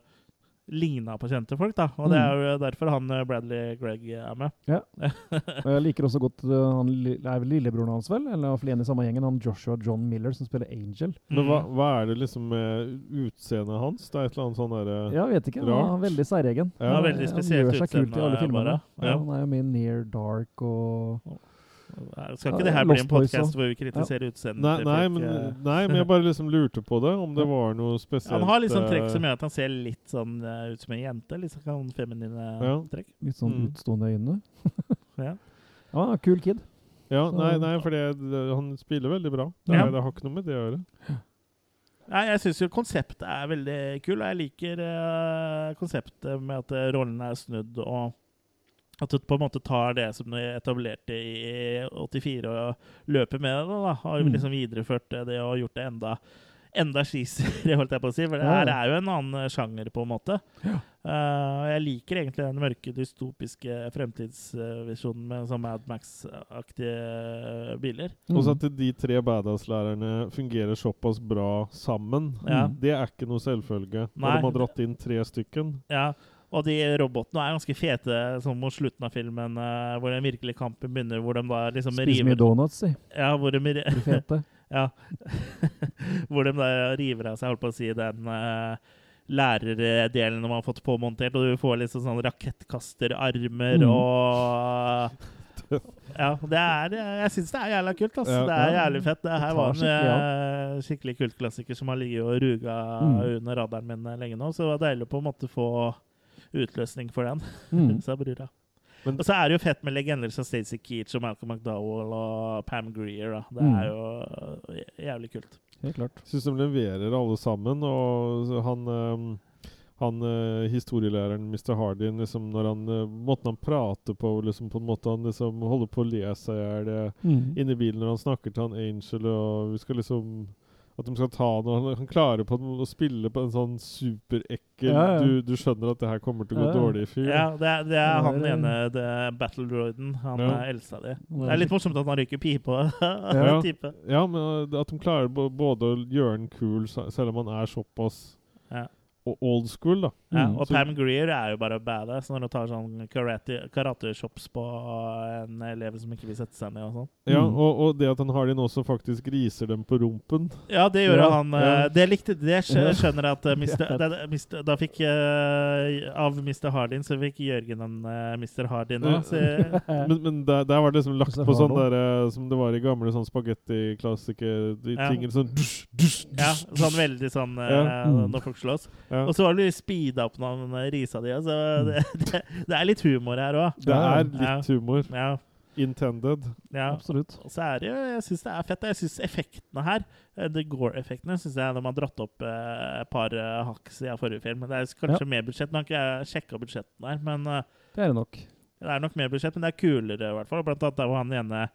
ligna på kjente folk. da. Og det Mm. er jo derfor han eh, Bradley Gregg er med. Ja. Og jeg liker også godt uh, han, er vel lillebroren hans, vel? Eller i hvert fall en i samme gjengen. Han Joshua John Miller som spiller Angel. Men hva, Mm. hva er det liksom med utseendet hans? Det er et eller annet sånn derre Ja, vet ikke. Han er veldig særegen. Ja. Han har veldig spesielt Han gjør seg kult i alle filmene. Ja. Ja. Han er jo med i Near Dark og Skal ikke det her bli en podkast hvor vi kritiserer utseendet Nei, nei, men, eh? nei, men jeg bare liksom lurte på det. Om det var noe spesielt Han har sånn trekk eh, som gjør at han ser litt sånn eh, ut som en jente. Litt sånn feminine Ja. trekk. litt sånn Mm. utstående øyne. Ja. Ja, kul kid. Ja, Så- nei, nei, for han spiller veldig bra. Det, Ja. er- det har ikke noe med det å gjøre. Nei, jeg syns jo konseptet er veldig kul, og jeg liker uh, konseptet med at eh, rollen er snudd, og at du på en måte tar det som de etablerte i 84 og løper med det. da, Har Mm. liksom videreført det og gjort det enda enda cheesier, holdt jeg på å si. For det her er jo en annen sjanger, på en måte. Ja. Uh, jeg liker egentlig den mørke, dystopiske fremtidsvisjonen med sånn Mad Max-aktige biler. Mm. Også at de tre badass-lærerne fungerer såpass bra sammen. Ja. Det er ikke noe selvfølge. Nei. Når de har dratt inn tre stykken. Ja, og de robotene er ganske fete sånn mot slutten av filmen, uh, hvor den virkelige kampen begynner, hvor de da liksom Spiser mye donuts, si. Ja, hvor de, Blir fete. ja. hvor de da river av seg, holdt på å si, den uh, lærerdelen de har fått påmontert, og du får liksom sånn rakettkasterarmer Mm. og Ja, det er Jeg syns det er jævla kult, ass. Ja, det er jævlig fett. Det her var en skikkelig ja. skikkelig kultklassiker som har ligget og ruga Mm. under radaren min eh, lenge nå, så det var deilig på en måte å få utløsning for den, Mm. sa brura. Men- og så er det jo fett med legender som Stacey Keach og Malcolm McDowell og Pam Greer. da. Det Mm. er jo eh, jævlig kult. Helt klart. Syns de leverer alle sammen. Og han, ehm, han eh, historielæreren Mr. Hardin, liksom, når han, måtte måten han prater på liksom, på en måte Han liksom holder på å le seg i hjel eh, Mm. inni bilen når han snakker til han Angel, og vi skal liksom At de skal ta noe Han, han klarer på en- å spille på en sånn superekkel Ja, ja. du, du skjønner at det her kommer til å gå Ja, dårlig fyr. Ja, det er, det er Ja, han det er- ene det Battle Droiden. Han Ja. er eldste av de. Det er litt morsomt at han ryker pipa. Ja. type. Ja, men at de klarer både å gjøre den kul, selv om han er såpass Ja. Old school, da. Ja, Mm. og Så- Pam Greer er jo bare badass når du tar sånn karate- karate-shops på en elev som ikke vil sette seg ned og sånn. Ja, Mm. og, og det at han har den også faktisk griser dem på rumpen. Ja, det gjorde Ja, han. eh, ja. Det likte Det skjønner jeg at eh, Mr. Det er Da, Mr. da fikk uh, Av Mr. Hardin så fikk Jørgen en uh, Mr. Hardin Ja. òg. Men, men der, der var det liksom lagt på sånn der som det var i gamle sånn spagettiklassiker-tinger. Ja. sånn dusj, dusj, ja, sånn veldig sånn uh, Ja. Mm. når folk slåss. Ja. Og så var det litt speeda opp noen risa di. Altså, det, det, det er litt humor her òg. Det er litt humor. Ja, Intended. ja. Absolutt. Og så er det jo Jeg syns det er fett. Jeg syns effektene her, eh, The Gore-effektene, syns jeg de har dratt opp eh, et par eh, hakk siden forrige film. Det er kanskje mer budsjett. Nå har ikke jeg sjekka budsjettene her, men Det er det nok. det er nok mer budsjett. Men det er kulere, i hvert fall. Blant annet der hvor han ene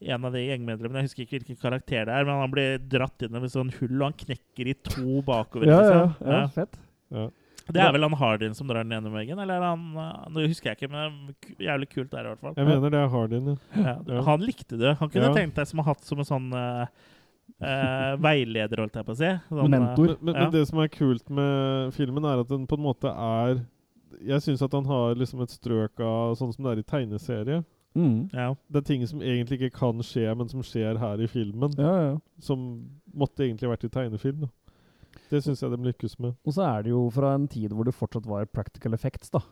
en av de gjengmedlemmene, jeg husker ikke hvilken karakter det er, men han blir dratt inn i et sånt hull, og han knekker i to bakover. Ja, ja, ja, ja, fett. Ja. Det er vel han Hardin som drar den gjennom veggen, eller er han eh, Nå husker jeg ikke, men ku- jævlig kult der i hvert fall. Jeg mener det er Hardin, ja. Ja. Han likte det. Han kunne Ja. tenkt deg som har hatt som en sånn uh, eh, veileder, holdt jeg på å si. Sånn, Mentor. Men, men, Ja. men det som er kult med filmen, er at den på en måte er Jeg syns at han har liksom et strøk av sånn som det er i tegneserie. Mm. Ja. Det er ting som egentlig ikke kan skje, men som skjer her i filmen. Ja, ja. Som måtte egentlig vært i tegnefilm. Da. Det syns jeg de lykkes med. Og så er det jo fra en tid hvor det fortsatt var practical effects, da.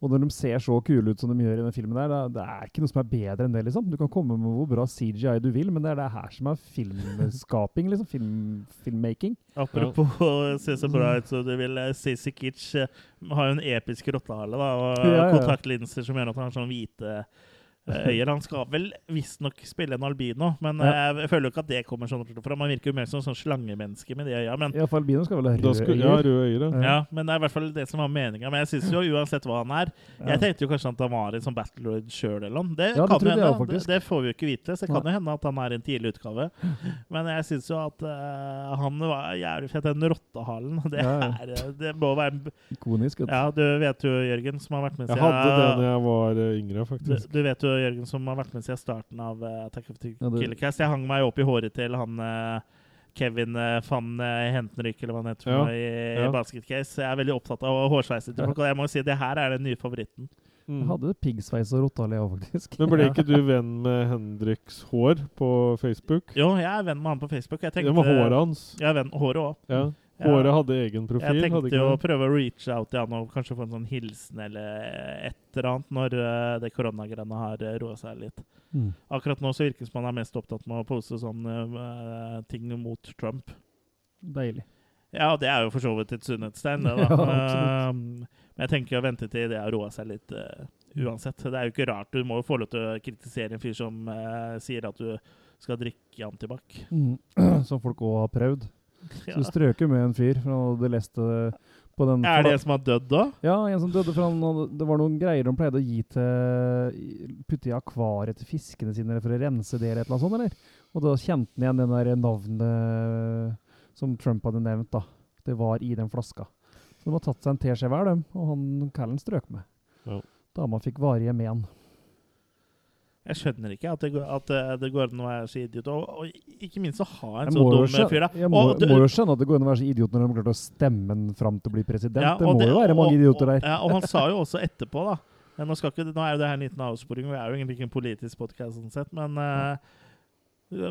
Og når de ser så kule ut som de gjør i den filmen der, da, det er ikke noe som er bedre enn det, liksom. Du kan komme med hvor bra CGI du vil, men det er det her som er filmskaping, liksom. Film, filmmaking. Apropos se så bra ut så du vil. Sissy Kitsch eh, har jo en episk rottehale og Ja, ja, ja. kontaktlinser som gjør at han har sånn hvite Han skal vel visstnok spille en albino, men Ja. eh, jeg føler jo ikke at det kommer sånn fram. Man virker jo mer som sånn slangemenneske med de øya. Men, Iallfall Albino skal vel ha røde skulle, ja, røde øyre. Ja. ja, men det er i hvert fall det som var meninga. Men jeg syns jo uansett hva han er Jeg tenkte jo kanskje at han var en sånn Battlelord sjøl eller noe. Det, Ja, det kan jo hende. Det, det får vi jo ikke vite, så det kan jo hende at han er en tidlig utgave. Men jeg syns jo at uh, han var jævlig fett. Den rottehalen, det, Ja, ja. er, eh, det må være Ikonisk. Ja, du vet jo, Jørgen, som har vært med Jeg hadde det da jeg var yngre, faktisk. du, du vet jo, Jørgen, som har vært med siden starten av uh, Attack of the Ja, Killercast. Jeg hang meg opp i håret til han uh, Kevin uh, van uh, Hentenryk, eller hva han heter, Ja, i, ja. i Basket Case. Jeg er veldig opptatt av hårsveisen til folk, og jeg må si det her er den nye favoritten. Jeg Mm. hadde piggsveis og rottehale, jeg òg, faktisk. Men ble ikke du venn med Hendriks hår på Facebook? Jo, jeg er venn med han på Facebook. Jeg Det tenkte, var håret hans. Jeg er venn, håret òg. Ja. Ja. Håret hadde egen profil. Jeg tenkte jo å prøve å reach out til han og kanskje få en sånn hilsen eller et eller annet når eh, det koronagreiene har uh, roa seg litt. Mm. Akkurat nå så virker det som han er mest opptatt med å pose sånne uh, ting mot Trump. Deilig. Ja, det er jo for så vidt et sunnhetstegn, det, da. Ja. Um, men jeg tenker å vente til det har roa seg litt uh, uansett. Det er jo ikke rart. Du må jo få lov til å kritisere en fyr som eh, sier at du skal drikke antibac. Mm. Som folk òg har prøvd. Så du strøk jo med en fyr, for han hadde lest det på den Er det en som har dødd da? Ja, en som døde, for han hadde, det var noen greier de pleide å gi til Putte i akvariet til fiskene sine for å rense det, eller et eller annet sånt, eller? Og da kjente han igjen den der navnet som Trump hadde nevnt, da. Det var i den flaska. Så de har tatt seg en teskje hver, dem, og han Callen strøk med. Ja. Dama fikk varige men. Jeg skjønner ikke at det, går- at det, det går an å være så idiot. Og, og ikke minst å ha en så dum skjønne, fyr. da. jeg må, Og du, må jo skjønne at det går an å være så idiot når de klarte å stemme ham fram til å bli president. Ja, det må må jo være mange og- idioter der. Ja, og han sa jo også etterpå, da nå, ikke, nå er jo det her en liten avsporing, vi er jo egentlig ikke en politisk podkast, sånn sett, men uh,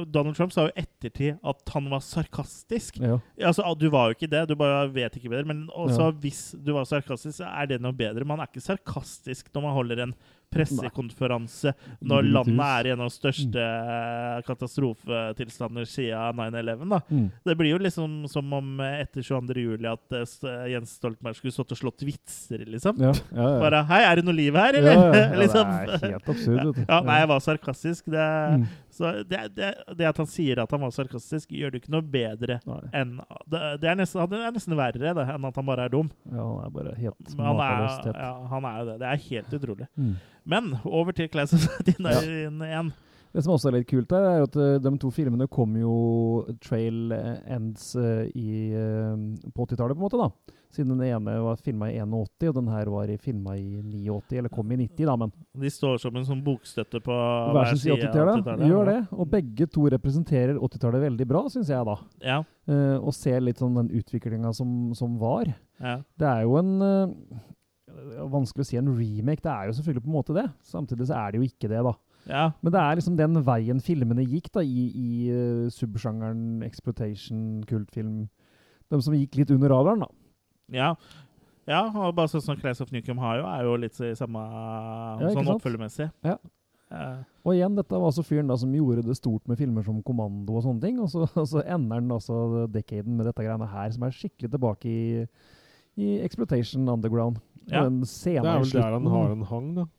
Donald Trump sa jo ettertid at han var sarkastisk. Ja. Altså, Du var jo ikke det, du bare vet ikke bedre. Men også Ja. hvis du var sarkastisk, så er det noe bedre. Man er ikke sarkastisk når man holder en pressekonferanse når landet er i en av de største eh, katastrofetilstander siden 9-11. Mm. Det blir jo liksom som om eh, etter 22. juli at eh, Jens Stoltenberg skulle stått og slått vitser, liksom. Ja, ja, ja. Bare 'Hei, er det noe liv her, eller?' ja, ja, liksom. det er helt absurd. Ja, nei, jeg var sarkastisk. Det, Mm. Så det, det, det at han sier at han var sarkastisk, gjør det ikke noe bedre Nei. enn Det, det, er nesten, det er nesten verre det, enn at han bare er dum. Ja, han er bare helt makeløs ja, han er jo det. Det er helt utrolig. Mm. Men over til Class of 1991. Det som også er litt kult, der, er at eh, de to filmene kom jo trail ends eh, i, eh, på 80-tallet, på en måte. da. Siden den ene var filma i 81, og den her var filma i 89, eller kom i 90, da. men De står som en sånn bokstøtte på Hver sin side av 80-tallet. Gjør det. Og begge to representerer 80-tallet veldig bra, syns jeg, da. Ja. Uh, og ser litt sånn den utviklinga som, som var. Ja. Det er jo en uh, Vanskelig å si en remake. Det er jo selvfølgelig på en måte det. Samtidig så er det jo ikke det, da. ja. Men det er liksom den veien filmene gikk da, i, i uh, subsjangeren exploitation, kultfilm. De som gikk litt under radaren, da. Ja. ja, og bare sånn som Class of Newcomb har jo, er jo litt i samme ja, sånn oppfølgermessig. Ja. Uh. Og igjen, dette var altså fyren da som gjorde det stort med filmer som Kommando og sånne ting. Og så, og så ender den altså decaden med dette greiene her, som er skikkelig tilbake i, i Exploitation Underground. Ja. Og den Det er vel der han har en hang, da.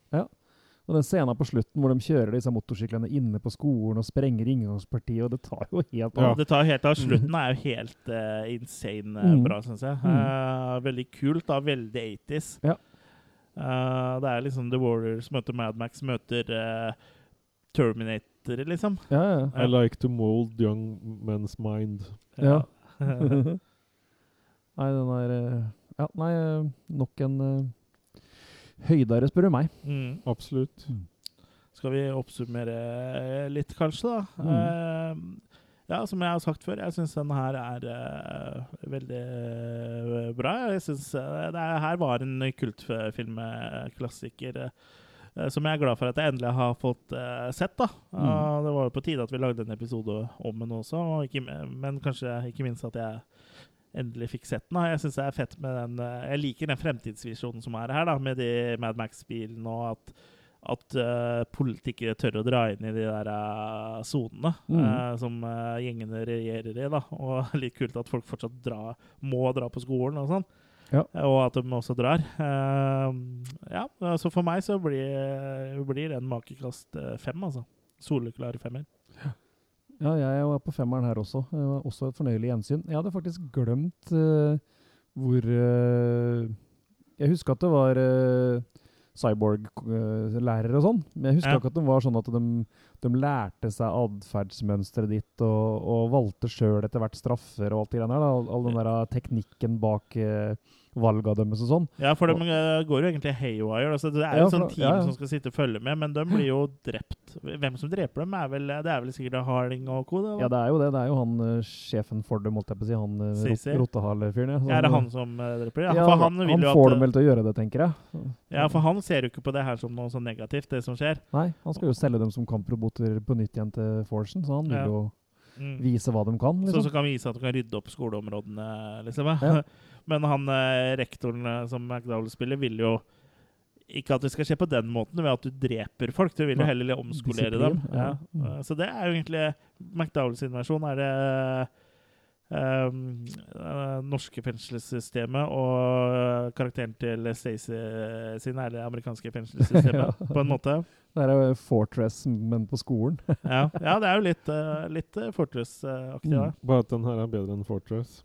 Og den scenen på slutten hvor de kjører disse motorsyklene inne på skolen og sprenger inngangspartiet, og det tar jo helt av. Ja. Det tar helt av. Slutten er jo helt uh, insane Mm. bra, syns jeg. Eh, veldig kult, da. Veldig 80s. Ja. Eh, det er liksom The Warriors møter Mad Max, møter Terminator, liksom. Ja, ja. I like to mold young men's mind. Ja. Nei, den er Ja, nei, nok en uh, høydare, spør du meg. Mm. Absolutt. Skal vi oppsummere litt, kanskje, da? Uh, ja, som jeg har sagt før, jeg syns denne her er uh, veldig uh, bra. Jeg synes eh, det er, her var en kultfilmklassiker som jeg er glad for at jeg endelig har fått uh, sett. da. Mm. Og det var jo på tide at vi lagde en episode om den også, og ikke, men kanskje ikke minst at jeg endelig fikk sett den. Jeg synes det er fett med den eh, Jeg liker den fremtidsvisjonen som er her, da, med de Mad Max-bilene, og at, at uh, politikere tør å dra inn i de der sonene Mm. uh, som gjengene regjerer i. da. Og litt kult at folk fortsatt dra, må dra på skolen og sånn. Ja. Og at de også drar. Ja, så for meg så blir, blir en makekast fem, altså. Soleklar femmer. Ja, jeg var på femmeren her også. Det var også et fornøyelig gjensyn. Jeg hadde faktisk glemt uh, hvor uh, Jeg husker at det var uh, cyborg-lærere og sånn, men jeg husker Ja. ikke at det var sånn at de, de lærte seg atferdsmønsteret ditt og, og valgte sjøl etter hvert straffer og alt det greiene da. All, all den der eh, teknikken bak uh, valga deres og sånn. Ja, for de og, går jo egentlig haywire. Altså, det er jo Ja, et sånt team ja, ja. som skal sitte og følge med, men de blir jo drept. Hvem som dreper dem, er vel, det er vel sikkert Harding og co. Ja, det er jo det. Det er jo han uh, sjefen for dem, holdt jeg på å si. Han uh, rottehale-fyren. Ja. Er det Sånn, han som uh, dreper dem? ja, for han jo får dem vel til å gjøre det, tenker jeg. Ja, for han ser jo ikke på det her som noe så negativt, det som skjer. Nei, han skal jo selge dem som kamproboter på nytt igjen til Forsen, så han vil jo Mm. vise hva de kan. Så Liksom. som kan vise at du kan rydde opp skoleområdene, liksom. Ja. Men han eh, rektoren eh, som McDowell spiller, vil jo ikke at det skal skje på den måten, ved at du dreper folk. Du vil jo heller omskolere disiplin, dem. Ja. ja. Mm. Så det er jo egentlig McDowell sin versjon. Er det norske fengselssystemet og eh, karakteren til Stacey sin er det amerikanske fengselssystemet, Ja. på en måte. Det er jo Fortress, men på skolen. Ja, ja det er jo litt, eh, litt eh, Fortress-aktig, Mm. Bare at den her er bedre enn Fortress.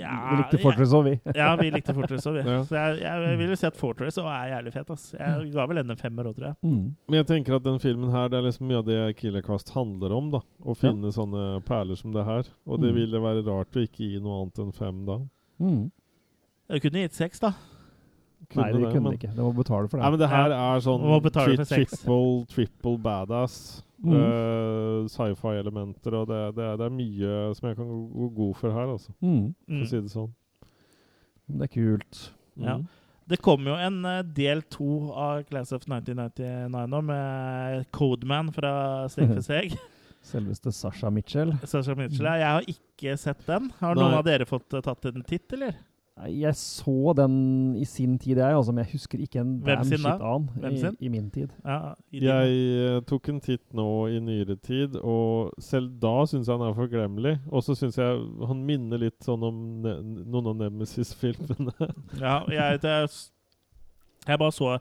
Ja, vi likte Fortress òg, vi. Ja, vi likte Fortress òg, vi. Ja. Så jeg, jeg vil jo si at Fortress òg er jævlig fet. ass. Jeg ga vel den en femmer òg, tror jeg. Mm. Men jeg tenker at den filmen her, det er liksom mye av det Killercast handler om. da Å finne sånne perler som det her. Og det Mm. ville være rart å ikke gi noe annet enn fem da. Mm. Jeg kunne gitt seks, da. Nei, de det, kunne men- ikke. De må betale for det. Nei, men det her er sånn tri triple, triple badass. Mm. Uh, Sci-fi-elementer, og det, det, det er mye som jeg kan gå, god for her, altså. Mm. For Mm. å si det sånn. Det er kult. Ja. Mm. Det kom jo en eh, del to av Class of 1999 nå, med Codeman fra Steg for steg. Selveste Sasha Mitchell. Sasha Mitchell. ja. Jeg har ikke sett den. Har Nei. noen av dere fått eh, tatt en titt, eller? Jeg så den i sin tid, jeg, også, men jeg husker ikke en damn sin shit annen i, i min tid. Ja, i din- Jeg eh, tok en titt nå i nyere tid, og selv da syns jeg han er forglemmelig. Og så syns jeg han minner litt sånn om ne noen av Nemesis-filmene. Ja, jeg, det, jeg bare så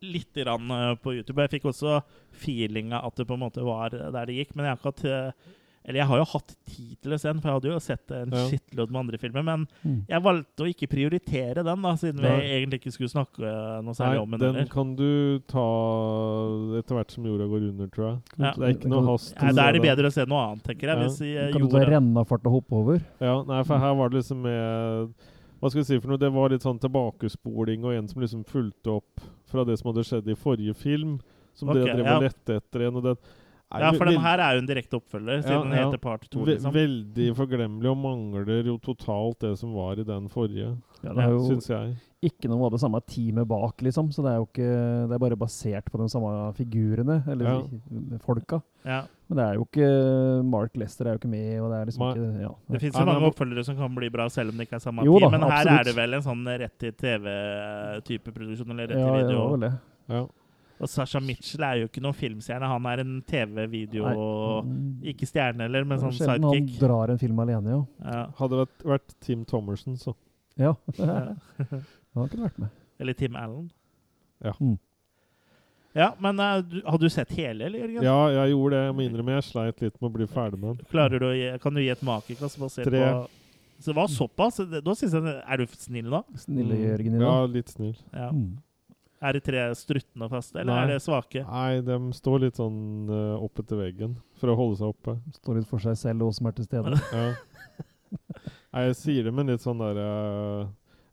litt grann eh, på YouTube. Jeg fikk også feelinga at det på en måte var der det gikk. Men jeg har ikke hatt eh, Eller jeg har jo hatt tid til å se den, for jeg hadde jo sett en Ja. skittlodd med andre filmer. Men Mm. jeg valgte å ikke prioritere den, da, siden vi egentlig ikke skulle snakke eh, noe særlig Nei, om den. den eller. kan du ta etter hvert som jorda går under, tror jeg. Ja. Det er ikke noe hast. Nei, da er det bedre å se noe annet, tenker jeg. Ja. Hvis jeg Kan du ta rennafart og hoppe over? Ja, nei, for her var det liksom med Hva skal vi si for noe? Det var litt sånn tilbakespoling, og en som liksom fulgte opp fra det som hadde skjedd i forrige film. Som okay, det drev ja. og lette etter en. Og den, Nei, Ja, for den her er jo en direkte oppfølger, siden den Ja, den heter Part 2. Liksom. Veldig forglemmelig, og mangler jo totalt det som var i den forrige, Ja, det er jo syns jeg. ikke noe av det samme teamet bak, liksom. Så det er jo ikke Det er bare basert på de samme figurene, eller Ja. folka. Ja. Men det er jo ikke Mark Lester er jo ikke med, og det er liksom Ma ikke Ja. Det fins jo mange oppfølgere som kan bli bra, selv om det ikke er samme Jo da, da, Men her er det vel en sånn rett til TV-type produksjon, eller rett Ja, til ja, det video. var vel det. Ja. Og Sasha Mitchell er jo ikke noen filmstjerne, han er en TV-video Mm. Ikke stjerne heller, men sånn sjelden han drar en film alene, jo. Ja. Hadde vært, vært Tim Thomerson, så. Ja. Ja. Han kunne vært med. Eller Tim Allen. Ja. Mm. Ja, men uh, du, har du sett hele, eller, Jørgen? Ja, jeg gjorde det. Jeg må innrømme jeg sleit litt med å bli ferdig med den. Kan du gi et makekast basert Tre. på Så det var såpass? Da synes jeg Er du snill nå? Snille Mm. Jørgen i Ja, litt snill. Ja. Mm. Er det tre struttende faste, eller Nei. er det svake? Nei, de står litt sånn uh, oppe til veggen for å holde seg oppe. Står litt for seg selv og som er til stede. Ja. Nei, jeg sier det med litt sånn der uh,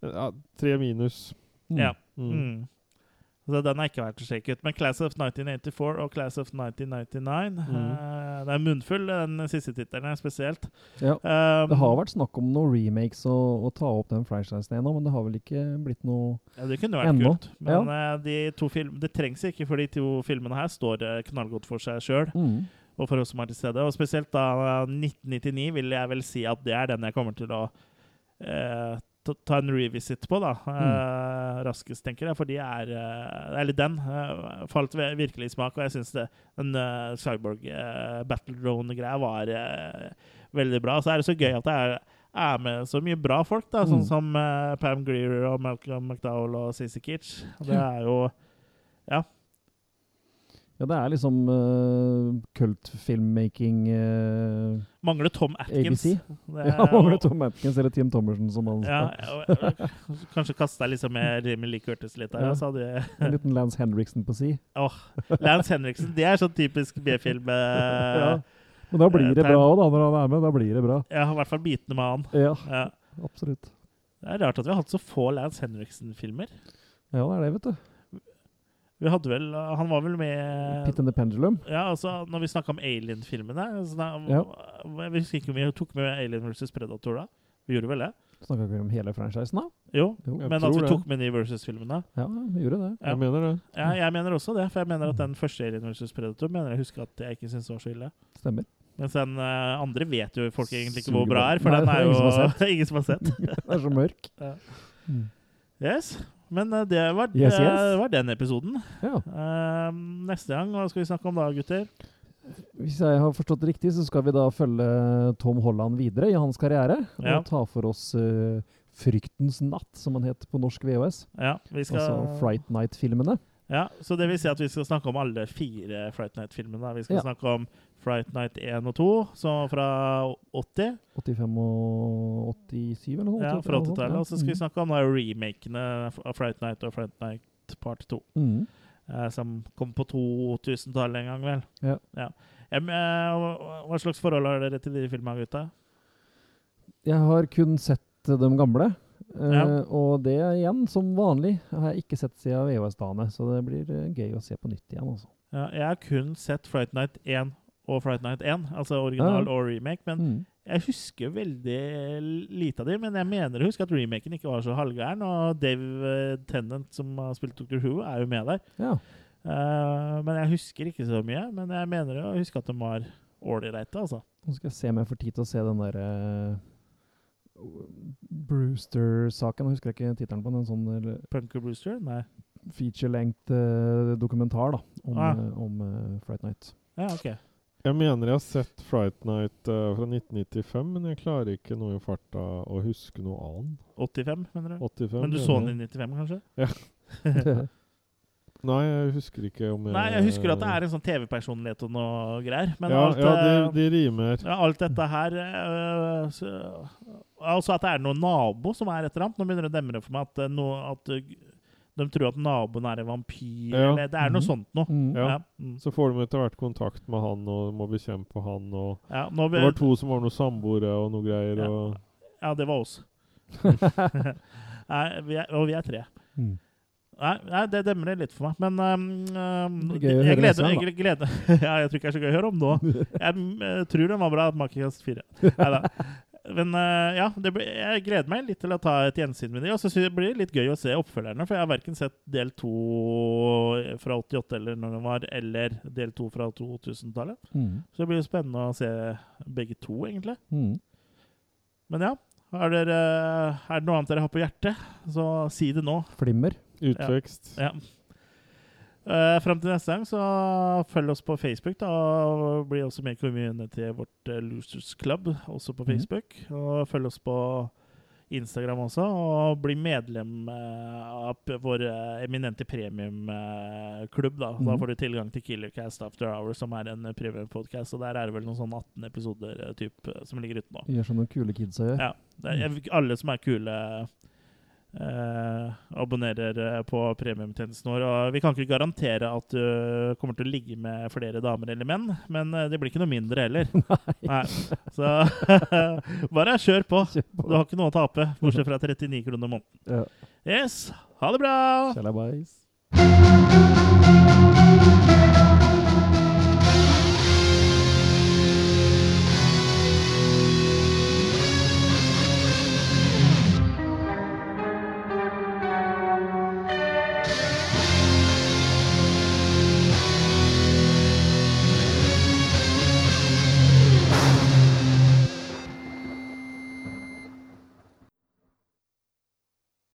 Ja, tre minus. Mm. Ja. Mm. Så den er ikke verdt å sjekke ut. Men Class of 1984 og Class of 1999 Mm. uh, Det er munnfull, den siste tittelen spesielt. Ja. Um, Det har vært snakk om noen remakes og å ta opp den franchisen igjen men det har vel ikke blitt noe Ja, det kunne vært Ennå. kult. Men eh, de to film, det trengs ikke, for de to filmene her står eh, knallgodt for seg sjøl. mm. Og for oss som er til stede. Og spesielt da 1999 vil jeg vel si at det er den jeg kommer til å eh, ta, en revisit på, da. Eh, raskest, tenker jeg. For de er eh, Eller den eh, falt virkelig i smak, og jeg syns den uh, Cyborg Battle Drone-greia var veldig bra. Så er det så gøy at det er, er med så mye bra folk, da, sånn Mm. som Pam Greer og Malcolm McDowell og Stacey Kitch. Det er jo Ja. Ja, det er liksom uh, kult-filmmaking uh, Mangler Tom Atkins. Er, Ja, er- mangler Tom Atkins eller Tim Thomerson, som han Ja, sa. Ja, kanskje kaste deg liksom med Jimmy Lee Curtis litt der. Ja. Så hadde En liten Lance Henriksen på si. Åh, Lance Henriksen, det er sånn typisk B-film. Uh, Ja. Men da blir det bra òg, da, når han er med. Da blir det bra. Ja, i hvert fall bitende med han. Ja, Ja. absolutt. Det er rart at vi har hatt så få Lance Henriksen-filmer. Ja, det er det, vet du. Vi hadde vel Han var vel med Pit and the Pendulum. Ja, altså, når vi snakka om Alien-filmene Ja. Jeg husker ikke om vi tok med Alien vs. Predator da. Vi gjorde vel det? Snakka ikke vi om hele franchisen, da? Jo, Jo. Men at vi det. tok med de versus-filmene. Ja, vi gjorde det. Ja. Jeg mener det. Ja, jeg mener også det, for jeg mener at den første Alien vs. Predator mener jeg husker at jeg ikke syntes var så ille. Stemmer. Mens den uh, andre vet jo folk egentlig ikke hvor bra bra. er, for Nei, den er er jo ingen som har sett. det er så mørk. Ja. Mm. Yes. Men eh, det var, Yes, det var den episoden. Ja. Uh, neste gang, hva skal vi snakke om da, gutter? Hvis jeg har forstått det riktig, så skal vi da følge Tom Holland videre i hans karriere. Ja. Og ta for oss uh, Fryktens natt, som han het på norsk VHS. Ja, vi skal, Altså Fright Night-filmene. ja, så det vil si at vi skal snakke om alle fire Fright Night-filmene. Vi skal Ja. snakke om Fright Night 1 og 2, så fra 80. 85 og 87, eller noe Ja, fra 80-tallet. Og så skal vi Mm. snakke om remakene av Fright Night og Fright Night Part 2. Mm. eh, som kom på 2000-tallet en gang, vel. Ja. Em, eh, hva- slags forhold har dere til de filmene, gutta? Jeg har kun sett de gamle. eh, Ja. Og det igjen, som vanlig, har jeg ikke sett siden VHS-dagene. Så det blir eh, gøy å se på nytt igjen, altså. Ja, jeg har kun sett Fright Night 1 og Fright Night 1, altså original Ja. og remake. Men Mm. jeg husker veldig lite av dem. Men jeg mener å huske at remaken ikke var så halvgæren. Og Dave eh, Tennant, som har spilt Dr. Who, er jo med der. Ja. Uh, men jeg husker ikke så mye. Men jeg mener å huske at de var ålreite, altså. Nå skal jeg se om jeg får tid til å se den derre Brewster-saken. Jeg husker ikke tittelen på den. En sånn Punker Brewster? Nei. Feature-lengt uh, dokumentar da, om, Ah. eh, om eh, Fright Night. Ja, OK. Jeg mener jeg har sett Fright Night uh, fra 1995, men jeg klarer ikke noe i farta å huske noe annet. 85, mener du? 85, Men du så den i 95, kanskje? Nei, jeg husker ikke om jeg Nei, jeg husker at det er en sånn TV-personlighet og noe greier. Men Ja, alt, ja de, eh, de rimer. ja, alt dette her så, Altså at det er noen nabo som er et eller annet. Nå begynner det å demre for meg at, uh, no, at uh, de tror at naboen er en vampyr. Ja. Eller det er noe mm. sånt noe. Mm. Ja. Ja. Mm. Så får de etter hvert kontakt med han og må bekjempe han. Og Ja, nå, det var to som var noen samboere og noe greier. Ja. Og ja, det var oss. nei, vi er, og vi er tre. Mm. Nei, nei, det demrer litt for meg. Men um, um, jeg gleder, gang, jeg gleder Ja, jeg tror ikke det er så gøy å høre om nå. Jeg mm, tror den var bra, Makekast 4. Neida. Men uh, ja, det blir, jeg gleder meg litt til å ta et gjensyn med dem. Og så blir det blir litt gøy å se oppfølgerne, for jeg har verken sett del 2 fra 88 eller når den var, eller del 2 fra 2000-tallet. Mm. Så det blir jo spennende å se begge to, egentlig. Mm. Men ja, har dere, er det noe annet dere har på hjertet, så si det nå. Flimmer. utvekst. Ja. Uh, Fram til neste gang, så følg oss på Facebook. da, og Bli også med i community vårt uh, Losers Club, også på Facebook. Facebook. Og følg oss på Instagram også, og bli medlem uh, av vår eh, eminente premiumklubb. da. Da Mhm. får du tilgang til Killercast After Hours, som er en premiumpodkast. Og der er det vel noen sånn 18 episoder eh, typ, eh, som ligger ute nå. Gjør som noen kule kids gjør. Ja, er, alle som er kule eh, abonnerer eh, på premiumtjenesten vår. Og vi kan ikke garantere at du kommer til å ligge med flere damer eller menn, men eh, det blir ikke noe mindre heller. Nei. Så bare kjør på. Du har ikke noe å tape, bortsett fra 39 kroner måneden. Ja. Yes, ha det bra! Sjalabais.